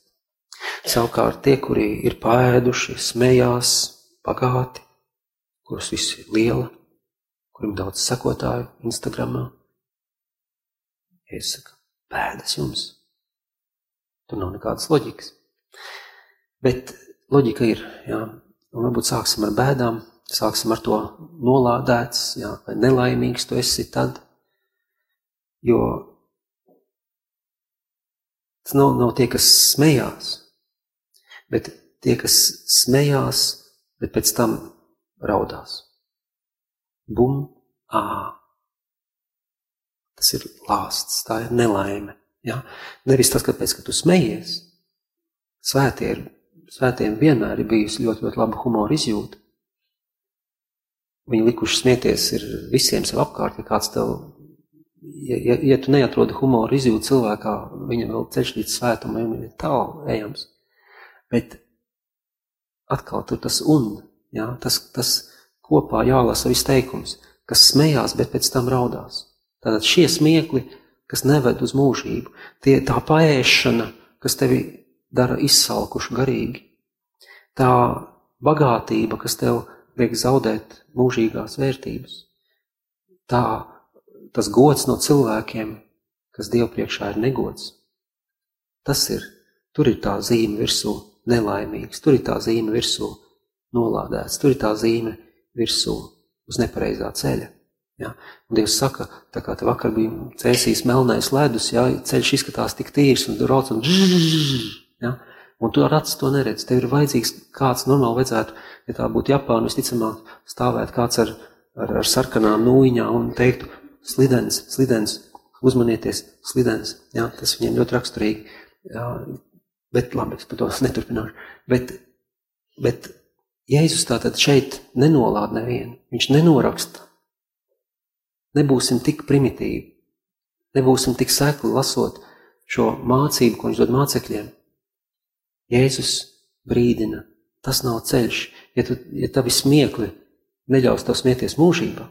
Speaker 1: Savukārt tie, kuri ir pēduši, smējās, bagāti, kurus viss ir liela, kuriem daudz sekotāju Instagramā, es saku, pēdas jums. Tur nav nekādas loģikas. Bet loģika ir, jā, un varbūt sāksim ar bēdām, sāksim ar to nolādēts, jā, vai nelaimīgs tu esi tad, jo tas nav, nav tie, kas smējās, bet tie, kas smējās, bet pēc tam raudās. Bum, ā. Tas ir lāsts, tā ir nelaime. Ja? Nevis tas, kāpēc, ka tu smejies. Svētie ir, svētiem vienmēr ir bijusi ļoti, ļoti laba humora izjūta. Viņi likuši smieties ir visiem sev apkārt, ja kāds tev, ja, ja, ja tu neatrodi humora izjūtu cilvēkā, viņam vēl ceļš līdz svētumam ir tālu ejams. Bet atkal tur tas un, ja, tas, tas kopā jālasa viss teikums, kas smējās, bet pēc tam raudās. Tātad šie smiekli kas neved uz mūžību. Tie tā paēšana, kas tevi dara izsalkušu garīgi. Tā bagātība, kas tev liek zaudēt mūžīgās vērtības. Tā, tas gods no cilvēkiem, kas Dievu priekšā ir negods. Tas ir, tur ir tā zīme virsū nelaimīgs, tur ir tā zīme virsū nolādēts, tur ir tā zīme virsū uz nepareizā ceļa. Ja? Un Dievs saka, tā kā te vakar bija cēsīs melnais ledus, ja? ceļš izskatās tik tīrs un rauc un ja? un tu ar acis to neredz. Tev ir vajadzīgs kāds normāli vajadzētu, ja tā būtu Japāna, visticamāk stāvēt kāds ar, ar, ar sarkanām nūjiņām un teiktu slidens, slidens, uzmanieties, slidens. Ja? Tas viņiem ļoti raksturīgi. Ja? Bet labi, es par to neturpināšu. Bet, bet Jēzus tātad šeit nenolāda nevienu. Viņš nenoraksta nebūsim tik primitīvi, nebūsim tik sekli lasot šo mācību, ko viņš dod mācekļiem. Jēzus brīdina, tas nav ceļš. Ja, tu, ja tavi smiekli neļaus tev smieties mūžībā,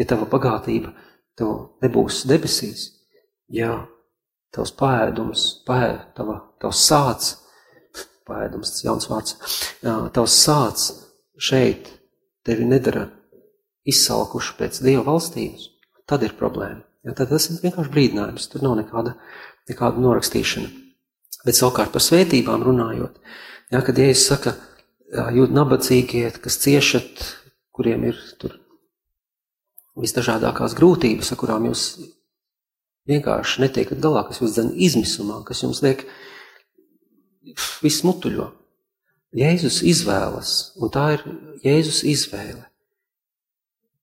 Speaker 1: ja tava bagātība tev nebūs debesīs, ja tavs pēdums, pēd, tava, tavs sāts, tas jauns vārds, tavs sāts šeit tevi nedara izsalkuši pēc Dieva valstības, tad ir problēma. Ja, tad tas ir vienkārši brīdinājums, tur nav nekāda, nekāda norakstīšana. Bet savukārt par svētībām runājot, ja, kad Jēzus saka, jūt nabadzīgie, kas ciešat, kuriem ir tur visdažādākās grūtības, ar kurām jūs vienkārši netiekat galā, kas jūs dzen izmisumā, kas jums liek viss mutuļo. Jēzus izvēlas, un tā ir Jēzus izvēle,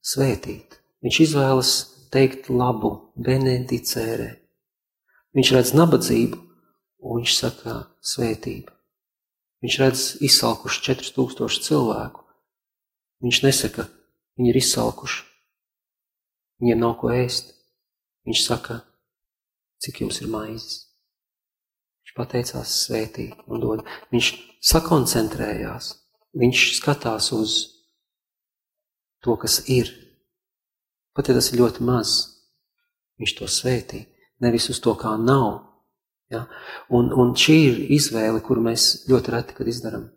Speaker 1: svētīt. Viņš izvēlas teikt labu, benedicērē. Viņš redz nabadzību, un viņš saka svētību. Viņš redz izsalkuši 4000 cilvēku. Viņš nesaka, viņi ir izsalkuši, viņiem nav ko ēst. Viņš saka, cik jums ir maizes. Viņš pateicās svētīt un dod. Viņš sakoncentrējās, viņš skatās uz to, kas ir, Pat ja tas ir ļoti maz, viņš to svētī, nevis uz to, kā nav. Ja? Un, un šī ir izvēle, kuru mēs ļoti reti kad izdarām.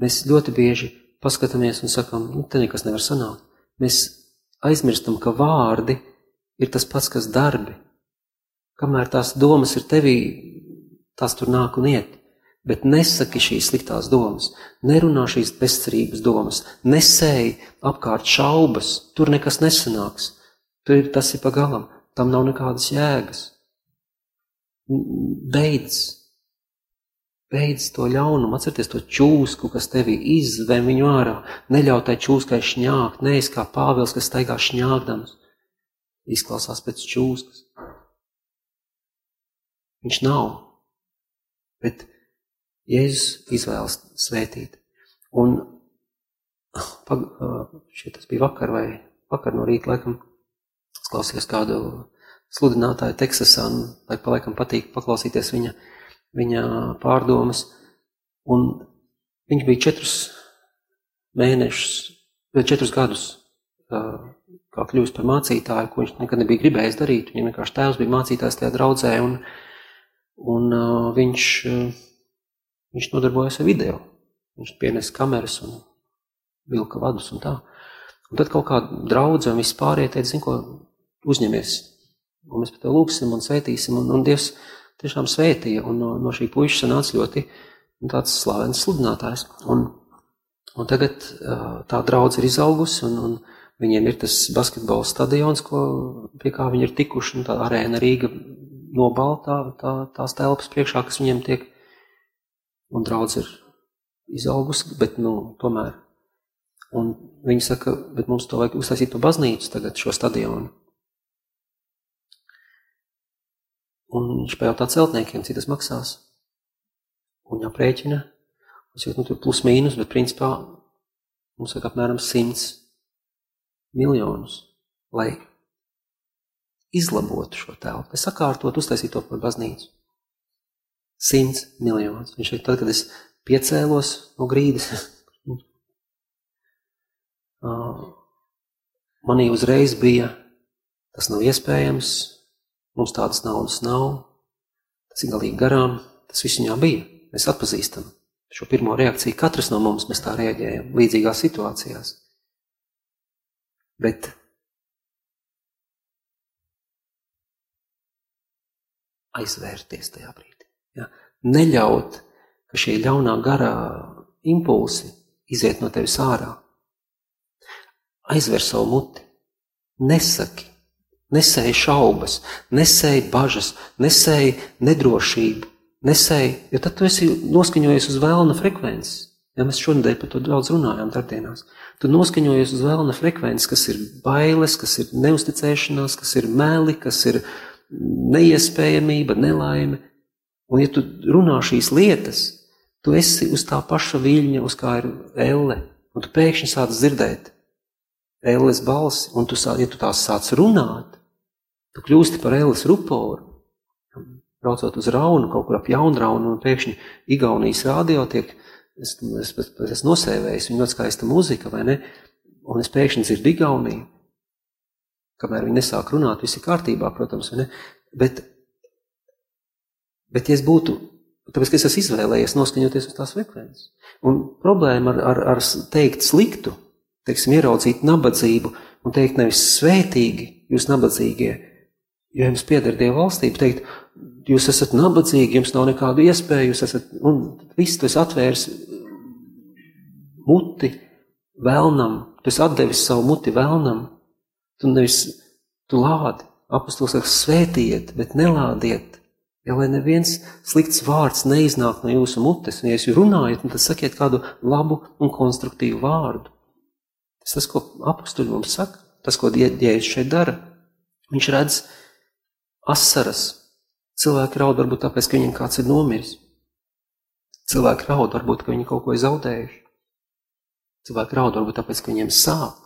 Speaker 1: Mēs ļoti bieži paskatāmies un sakām, nu, te nekas nevar sanākt. Mēs aizmirstam, ka vārdi ir tas pats, kas darbi. Kamēr tās domas ir tevī, tās tur nāk un iet. Bet nesaki šīs sliktās domas, nerunā šīs bezcerības domas, nesēji apkārt šaubas, tur nekas nesanāks. Tur ir tas ir pagalam, tam nav nekādas jēgas. Beidz, beidz to ļaunumu, atcerieties to čūsku, kas tevi izzvem viņu ārā. Neļauj tai čūskai šņākt, neesi kā pāvils, kas staigā šņākdams. Izklausās pēc čūskas. Viņš nav. Bet Jēzus izvēlas svētīt. Un pag, šeit tas bija vakar vai vakar no rīta, laikam, es klausījos kādu sludinātāju Teksasā, un laik pa laikam patīk paklausīties viņa, viņa pārdomas. Un viņš bija četrus mēnešus, četrus gadus kā kļūst par mācītāju, ko viņš nekad nebija gribējis darīt. Viņam vienkārši tēvs bija mācītājs tajā draudzē, un, un uh, viņš, uh, viņš nodarbojas ar video. Viņš pienes kameras un vilka vadus un tā. Un tad kaut kāda draudze un vispārējie teica, zin ko, uzņemies. Un mēs par tevi lūgsim un svētīsim, un, un Dievs tiešām svētīja, un no, no šī puiša sanāca ļoti tāds slavens sludinātājs. Un, un tagad uh, tā draudze ir izaugusi, un, un Viņiem ir tas basketbola stadions, ko, pie kā viņi ir tikuši, un tā arēna Rīga nobaltā, tā, tās telpas priekšā, kas viņiem tiek, un draudz ir izaugusi, bet, nu, tomēr. Un viņi saka, bet mums to vajag uztaisīt to baznīcu tagad, šo stadionu. Un viņš pajautā celtniekiem, cik tas maksās. Un viņi aprēķina, mums ir, nu, tur plus mīnus, bet principā mums vajag apmēram simts miljonus, lai izlabotu šo telpu, lai sakārtotu, uztaisītu to par baznīcu. Simts miljonus. Viņš teica, tad, kad es piecēlos no grīdas, manī uzreiz bija, tas nav iespējams, mums tādas naudas nav, tas ir galīgi garām, tas viss viņā bija. Mēs atpazīstam šo pirmo reakciju. Katrs no mums mēs tā reaģējam līdzīgās situācijās. Bet aizvērties tajā brīdī. Ja? Neļaut, ka šie ļaunā garā impulsi iziet no tevis ārā. Aizver savu muti, nesaki, nesēji šaubas, nesēji bažas, nesēji nedrošību, nesēji, jo tad tu esi noskaņojies uz vēlna frekvences. Ja mēs šonadēļ par to daudz runājām darbdienās, tu noskaņojies uz vēlna frekvences, kas ir bailes, kas ir neusticēšanās, kas ir meli, kas ir neiespējamība, nelaime. Un ja tu runā šīs lietas, tu esi uz tā paša viļņa, uz kā ir elle, un tu pēkšņi sāc dzirdēt elles balsi, un tu, sā, ja tu tās sāc runāt, tu kļūsti par elles ruporu. Braucot uz Raunu, kaut kur ap Jaunraunu, un pēkšņi Igaunijas rādio tiek es, es, es, es nosēvējis, viņa ļoti skaista muzika, vai ne? Un es pēkšņi dzirdu Igauniju. Kamēr viņi nesāk runāt, viss ir kārtībā, protams? Bet, bet ja es būtu, tāpēc, es esmu izvēlējies noskaņoties uz tās frekvences. Un problēma ar, ar, ar teikt sliktu, teiksim, ieraudzīt nabadzību un teikt nevis svētīgi, jūs nabadzīgie, jo jums pieder Dieva valstība, teikt, jūs esat nabadzīgi, jums nav nekādu iespēju, jūs esat, un viss esi atvērs muti vēlnam, esi atdevis savu muti vēlnam, tu nevis, tu lādi, apustulis saka, svētiet, bet nelādiet, ja lai neviens slikts vārds neiznāk no jūsu mutes, un ja jūs runājat, tad sakiet kādu labu un konstruktīvu vārdu. Tas tas, ko apustuļi mums saka, tas, ko Dievs šeit dara. Viņš redz asaras, Cilvēki raud varbūt tāpēc, ka viņiem kāds ir nomiris. Cilvēki raud varbūt, ka viņi kaut ko ir zaudējuši. Cilvēki raud varbūt tāpēc, ka viņiem sāp.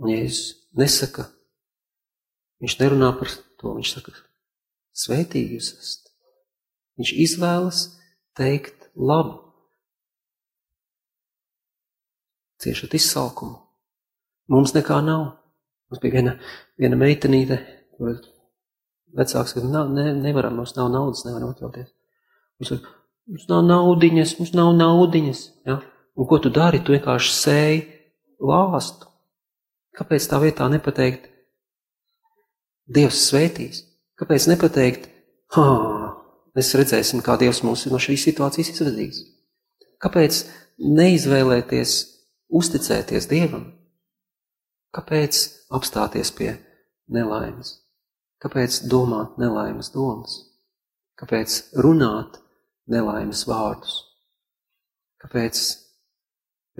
Speaker 1: Un Jēzus nesaka, viņš nerunā par to, viņš saka, sveitīgi jūs esat. Viņš izvēlas teikt labu. Ciešat izsalkumu. Mums nekā nav. Mums bija viena, viena meitenīte, kur vecāks saka, ne, nevaram, mums nav naudas, nevaram atļauties. Mums, saka, mums nav naudiņas, mums nav naudiņas. Ja? Un ko tu dari? Tu vienkārši sēji lāstu. Kāpēc tā vietā nepateikt, Dievs svētīs? Kāpēc nepateikt, mēs redzēsim, kā Dievs mūs no šīs situācijas izvedīs? Kāpēc neizvēlēties uzticēties Dievam? Kāpēc apstāties pie nelaimes? Kāpēc domāt nelaimes domas? Kāpēc runāt nelaimes vārdus? Kāpēc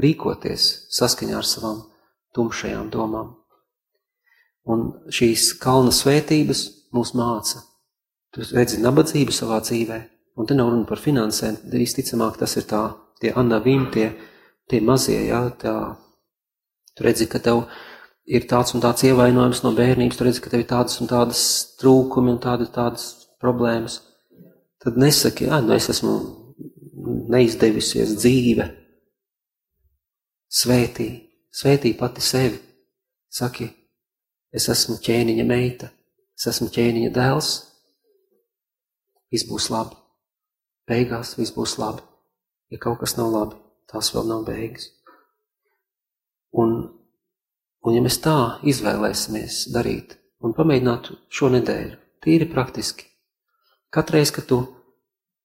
Speaker 1: rīkoties saskaņā ar savām tumšajām domām? Un šīs kalna svētības mūs māca. Tu redzi nabadzību savā dzīvē, un te nav runa par finansēm, visticamāk tas ir tā, tie anavīni, tie, tie mazie, jā, tā, tu redzi, ka tev ir tāds un tāds ievainojums no bērnības, tu redzi, ka tev ir tādas un tādas trūkumi un tādas, tādas problēmas, tad nesaki, ah, nu es esmu neizdevusies dzīve. Svētī, svētī pati sevi. Saki, es esmu ķēniņa meita, es esmu ķēniņa dēls, viss būs labi. Beigās viss būs labi. Ja kaut kas nav labi, tās vēl nav beigas. Un, un ja mēs tā izvēlēsimies darīt un pamēģinātu šo nedēļu, tīri praktiski, katreiz, kad tu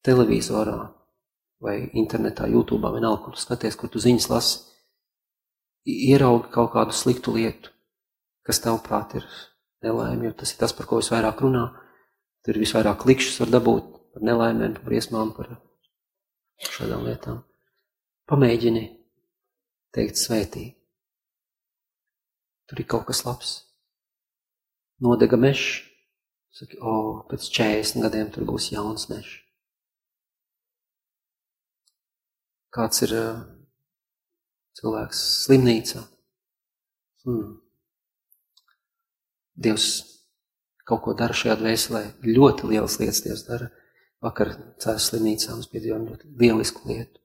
Speaker 1: televizorā vai internetā, YouTube, vienalga, kur tu skaties, kur tu ziņas lasi, ieraugi kaut kādu sliktu lietu, kas tavuprāt ir nelaime, jo tas ir tas, par ko visvairāk runā. Tur visvairāk klikšķus var dabūt par nelaimēm, par briesmām, par šādām lietām. Pamēģini teikt svētī. Tur ir kaut kas labs. Nodega mežs. Saki, o, pēc 40 gadiem tur būs jauns mežs. Kāds ir uh, cilvēks slimnīcā? Hmm. Dievs kaut ko dara šajā dvēselē. Ļoti lielas lietas Dievs dara. Vakar cēlās slimnīcā mums piedzīvojām ļoti lielisku lietu.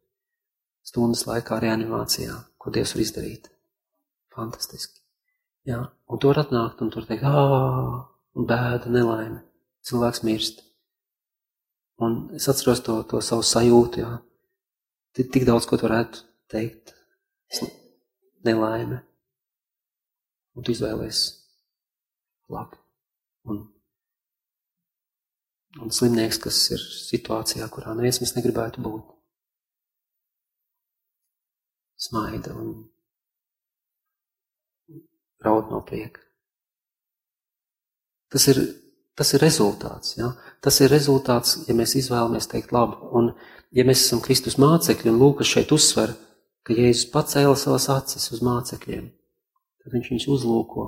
Speaker 1: Stundas laikā reanimācijā, ko Dievs var izdarīt. Fantastiski. Jā, un tur atnākt un tur teikt, un bēda, nelaime. Cilvēks mirst. Un es atceros to, to savu sajūtu, jā. Tik, tik daudz, ko tu varētu teikt. Nelaime. Un tu izvēlies labi. Un, un slimnieks, kas ir situācijā, kurā neviens mēs negribētu būt. Smaida un raud no prieka. Tas ir, tas ir rezultāts. Ja? Tas ir rezultāts, ja mēs izvēlamies teikt labu. Un, ja mēs esam Kristus mācekļi, un Lūkas šeit uzsver, ka Jēzus pacēla savas acis uz mācekļiem, tad viņš viņus uzlūko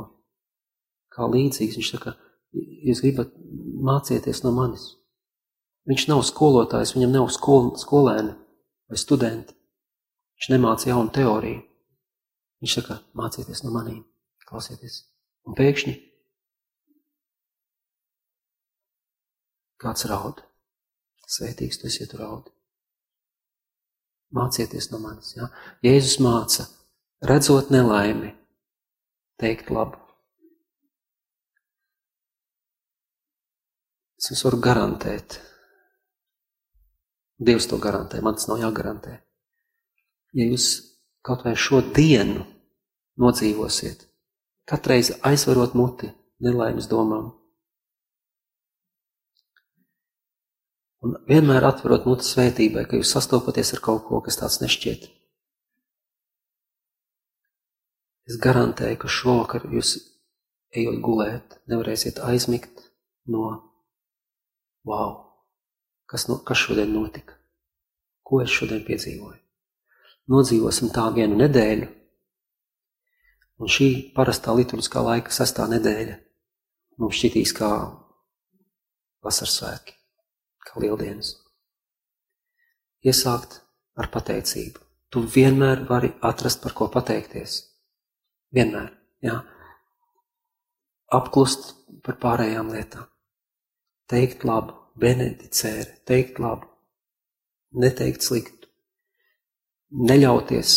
Speaker 1: kā līdzīgs. Viņš saka, jūs gribat mācieties no manis. Viņš nav skolotājs, viņam nav skol, skolēni vai studenti. Viņš nemāca jaunu teoriju. Viņš saka, mācieties no maniem. Klausieties. Un pēkšņi kāds raud. Svētīgs tu esi, ja tu raud. Mācieties no manis. Ja? Jēzus māca, redzot nelaimi, teikt labu. Es jums varu garantēt. Dievs to garantē, man tas nav jāgarantē. Ja jūs kaut vai šo dienu nodzīvosiet, katreiz aizvarot muti nelaimes domām. Un vienmēr atverot muti svētībai, ka jūs sastopaties ar kaut ko, kas tāds nešķiet. Es garantēju, ka šovakar jūs, ejot gulēt, nevarēsiet aizmigt no wow, kas, no, kas šodien notika, ko es šodien piedzīvoju. Nodzīvosim tā vienu nedēļu, Un šī parastā liturgiskā laika sestā nedēļa mums šķitīs kā vasaras svētki, lieldienas. Iesākt ar pateicību. Tu vienmēr vari atrast, par ko pateikties. Vienmēr, jā. Apklust par pārējām lietām. Teikt labu, benedicēri, teikt labu, neteikt sliktu. Neļauties.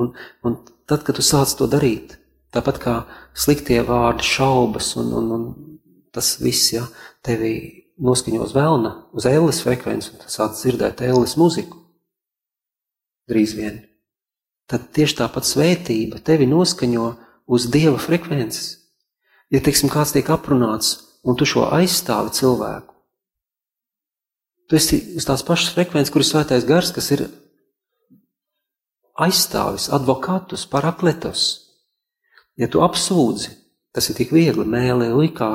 Speaker 1: Un, un Tad, kad tu sāc to darīt, tāpat kā sliktie vārdi, šaubas un, un, un tas viss, ja tevi noskaņo uz vēlna, uz ēles frekvenci, un sāc dzirdēt ēles muziku, drīz vien, tad tieši tāpat svētība tevi noskaņo uz Dieva frekvences. Ja, teiksim, kāds tiek aprunāts, un tu šo aizstāvi cilvēku, tu esi uz tās pašas frekvences, kur ir svētais gars, kas ir aizstāvis, advokātus, parakletus. Ja tu apsūdzi, tas ir tik viegli mēlē likā,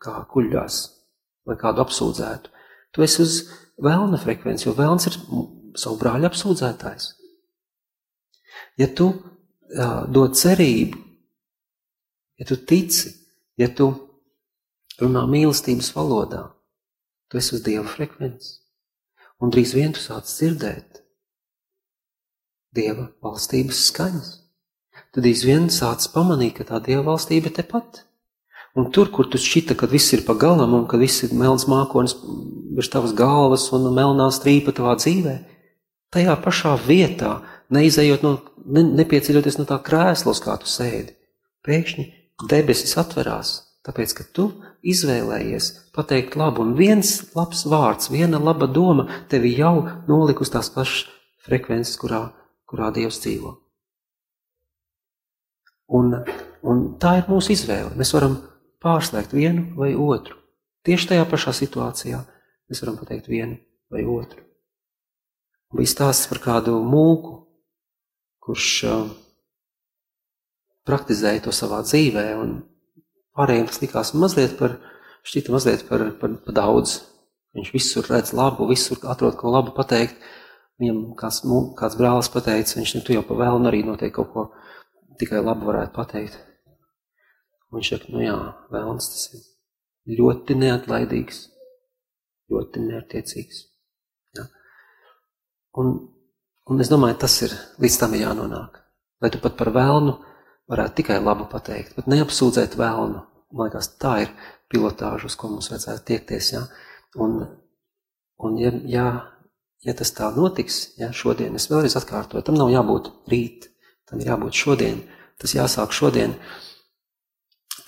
Speaker 1: kā kuļļās, lai kādu apsūdzētu. Tu esi uz vēlna frekvenci, jo vēlns ir savu brāļu apsūdzētājs. Ja tu uh, dod cerību, ja tu tici, ja tu runā mīlestības valodā, tu esi uz Dieva frekvenci. Un drīz vien tu sāc dzirdēt Dieva valstības skaņas. Tad izvien sāc pamanīt, ka tā Dieva valstība ir tepat. Un tur, kur tu šķita, ka viss ir pa galam un ka viss ir melns mākonis virs tavas galvas un melnā strīpa tavā dzīvē, tajā pašā vietā neizējot no, ne, nepieceļoties no tā krēslos, kā tu sēdi. Pēkšņi debesis atverās, tāpēc, ka tu izvēlējies pateikt labu, un viens labs vārds, viena laba doma tevi jau nolik uz tās pašas frekvences, kurā, kurā Dievs dzīvo. Un, un tā ir mūsu izvēle. Mēs varam pārslēgt vienu vai otru. Tieši tajā pašā situācijā mēs varam pateikt vienu vai otru. Un bija stāsts par kādu mūku, kurš uh, praktizēja to savā dzīvē, un pārējiem tas likās mazliet par, šķita mazliet par, par, par daudz. Viņš visur redz labu, visur atrod ko labu pateikt. Viņam kāds, kāds brālis pateica, viņš ne tu jau pa vēlnu arī noteikti kaut ko tikai labu varētu pateikt. Viņš saka, nu jā, vēlns tas ir ļoti neatlaidīgs, ļoti neatiecīgs. Ja? Un, un es domāju, tas ir līdz tam jānonāk. Lai tu pat par vēlnu varētu tikai labu pateikt, bet neapsūdzēt vēlnu. Man liekas, tā ir pilotāža, uz ko mums vajadzētu tiekties. Ja? Un, un ja, ja, ja tas tā notiks, ja, šodien, es vēlreiz atkārtoju, tam nav jābūt rīt, tam ir jābūt šodien, tas jāsāk šodien,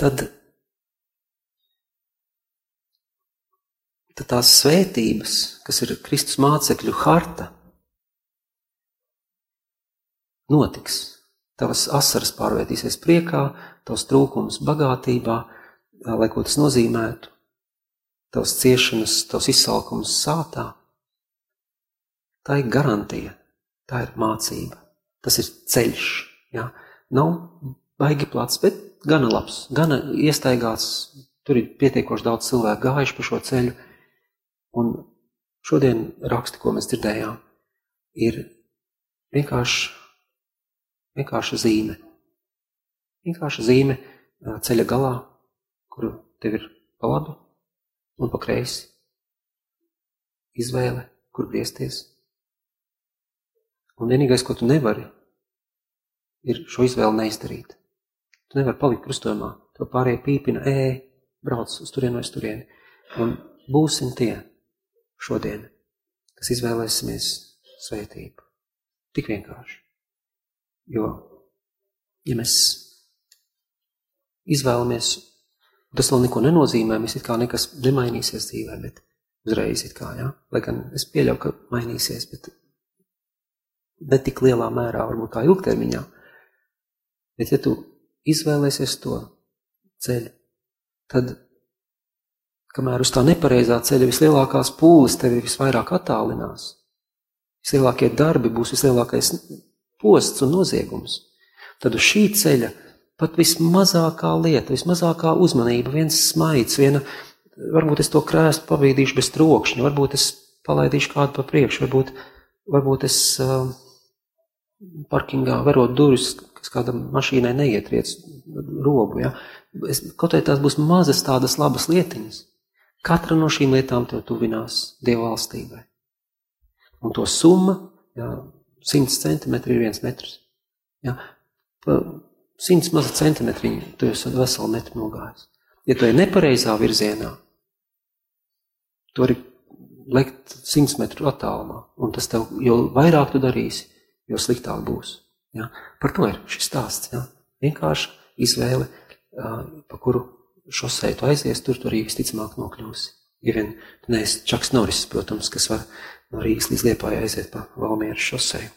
Speaker 1: tad, tad tās svētības, kas ir Kristus mācekļu harta, notiks. Tavas asaras pārvērtīsies priekā, tavs trūkums bagātībā, lai ko tas nozīmētu, tavs ciešanas, tavs izsalkums sātā. Tā ir garantija, tā ir mācība, tas ir ceļš. Ja? Nav baigi plats, bet gana labs, gana iestaigāts. Tur ir pietiekoši daudz cilvēku gājuši pa šo ceļu. Un šodien raksti, ko mēs dzirdējām, ir vienkārši, vienkārši zīme. Vienkārši zīme ceļa galā, kur tev ir pa labi un pa kreisi. Izvēle, kur griezties. Un vienīgais, ko tu nevari, ir šo izvēli neizdarīt. Tu nevari palikt krustojumā, to pārējie pīpina, ē, brauc uz turienu vai uz turieni. Un būsim tie šodien, kas izvēlēsimies svētību. Tik vienkārši. Jo, ja mēs izvēlamies, tas vēl neko nenozīmē, mēs it kā nekas nemainīsies dzīvē, bet uzreiz it kā, jā. Ja? Lai gan es pieļauju, ka mainīsies, bet ne tik lielā mērā, varbūt kā ilgtermiņā. Bet ja tu izvēlēsies to ceļu, tad, kamēr uz tā nepareizā ceļa vislielākās pūles tevi visvairāk attālinās, vislielākie darbi būs vislielākais posts un noziegums, tad uz šī ceļa pat vismazākā lieta, vismazākā uzmanība, viens smaids, viena, varbūt es to krēstu pavīdīšu bez trokšņa, varbūt es palaidīšu kādu pa priekšu, varbūt, varbūt es uh, parkingā verot durvis, kas kādam mašīnai neietriec robu. Ja? Es, kaut vai tās būs mazas tādas labas lietiņas. Katra no šīm lietām tev tuvinās Dieva valstībai. Un to summa, ja, 100 centimetri ir viens metrs. Ja, pa 100 maza centimetriņa, tu esi veselu metru nogājis. Ja tu ej nepareizā virzienā, tu vari lekt 100 metru attālumā, un tas tev, jo vairāk tu darīsi, jo sliktāk būs. Ja? Par to ir šis stāsts. Ja? Vienkārši izvēle, pa kuru šosei tu aizies, tur tu arī visticamāk nokļūsi. Ja vien neesi Čaks Noris, protams, kas var no Rīgas līdz Liepājai aiziet pa Valmieras šosei.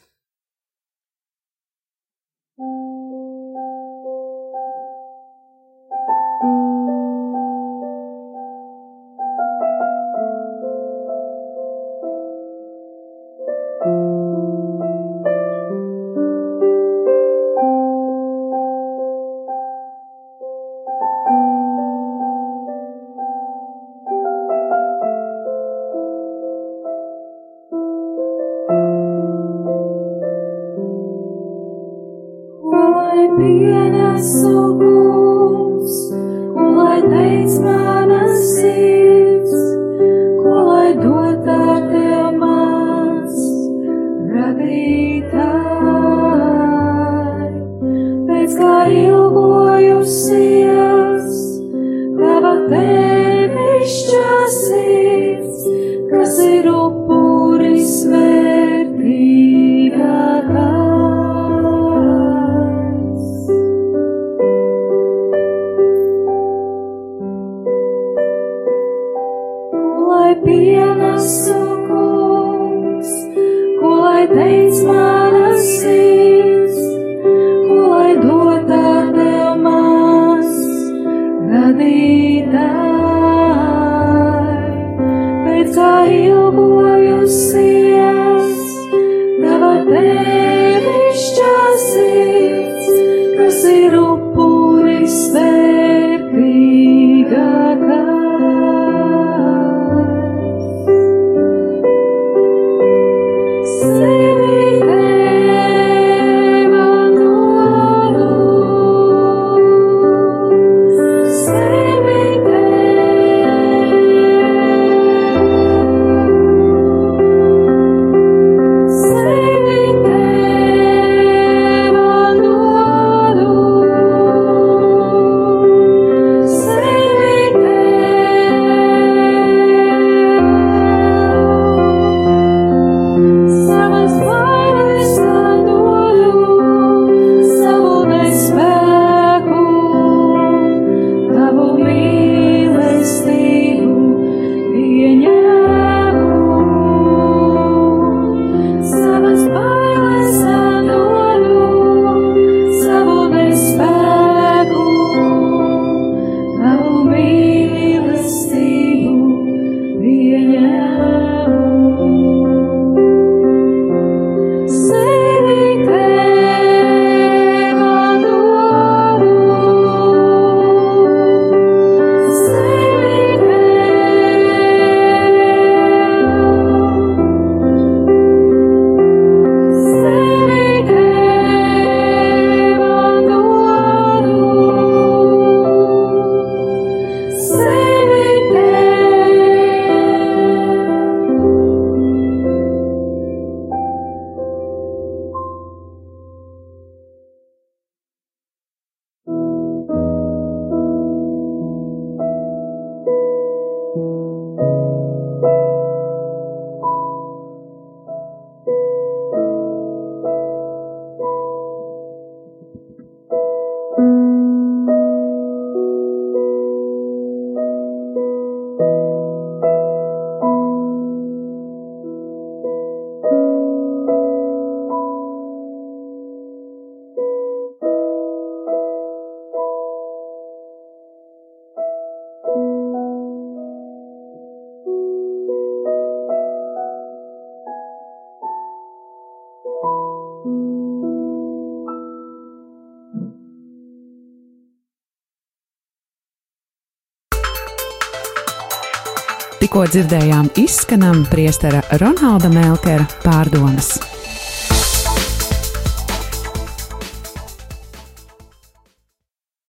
Speaker 2: Tikko dzirdējām izskanam priestera Ronalda Melkera pārdomas.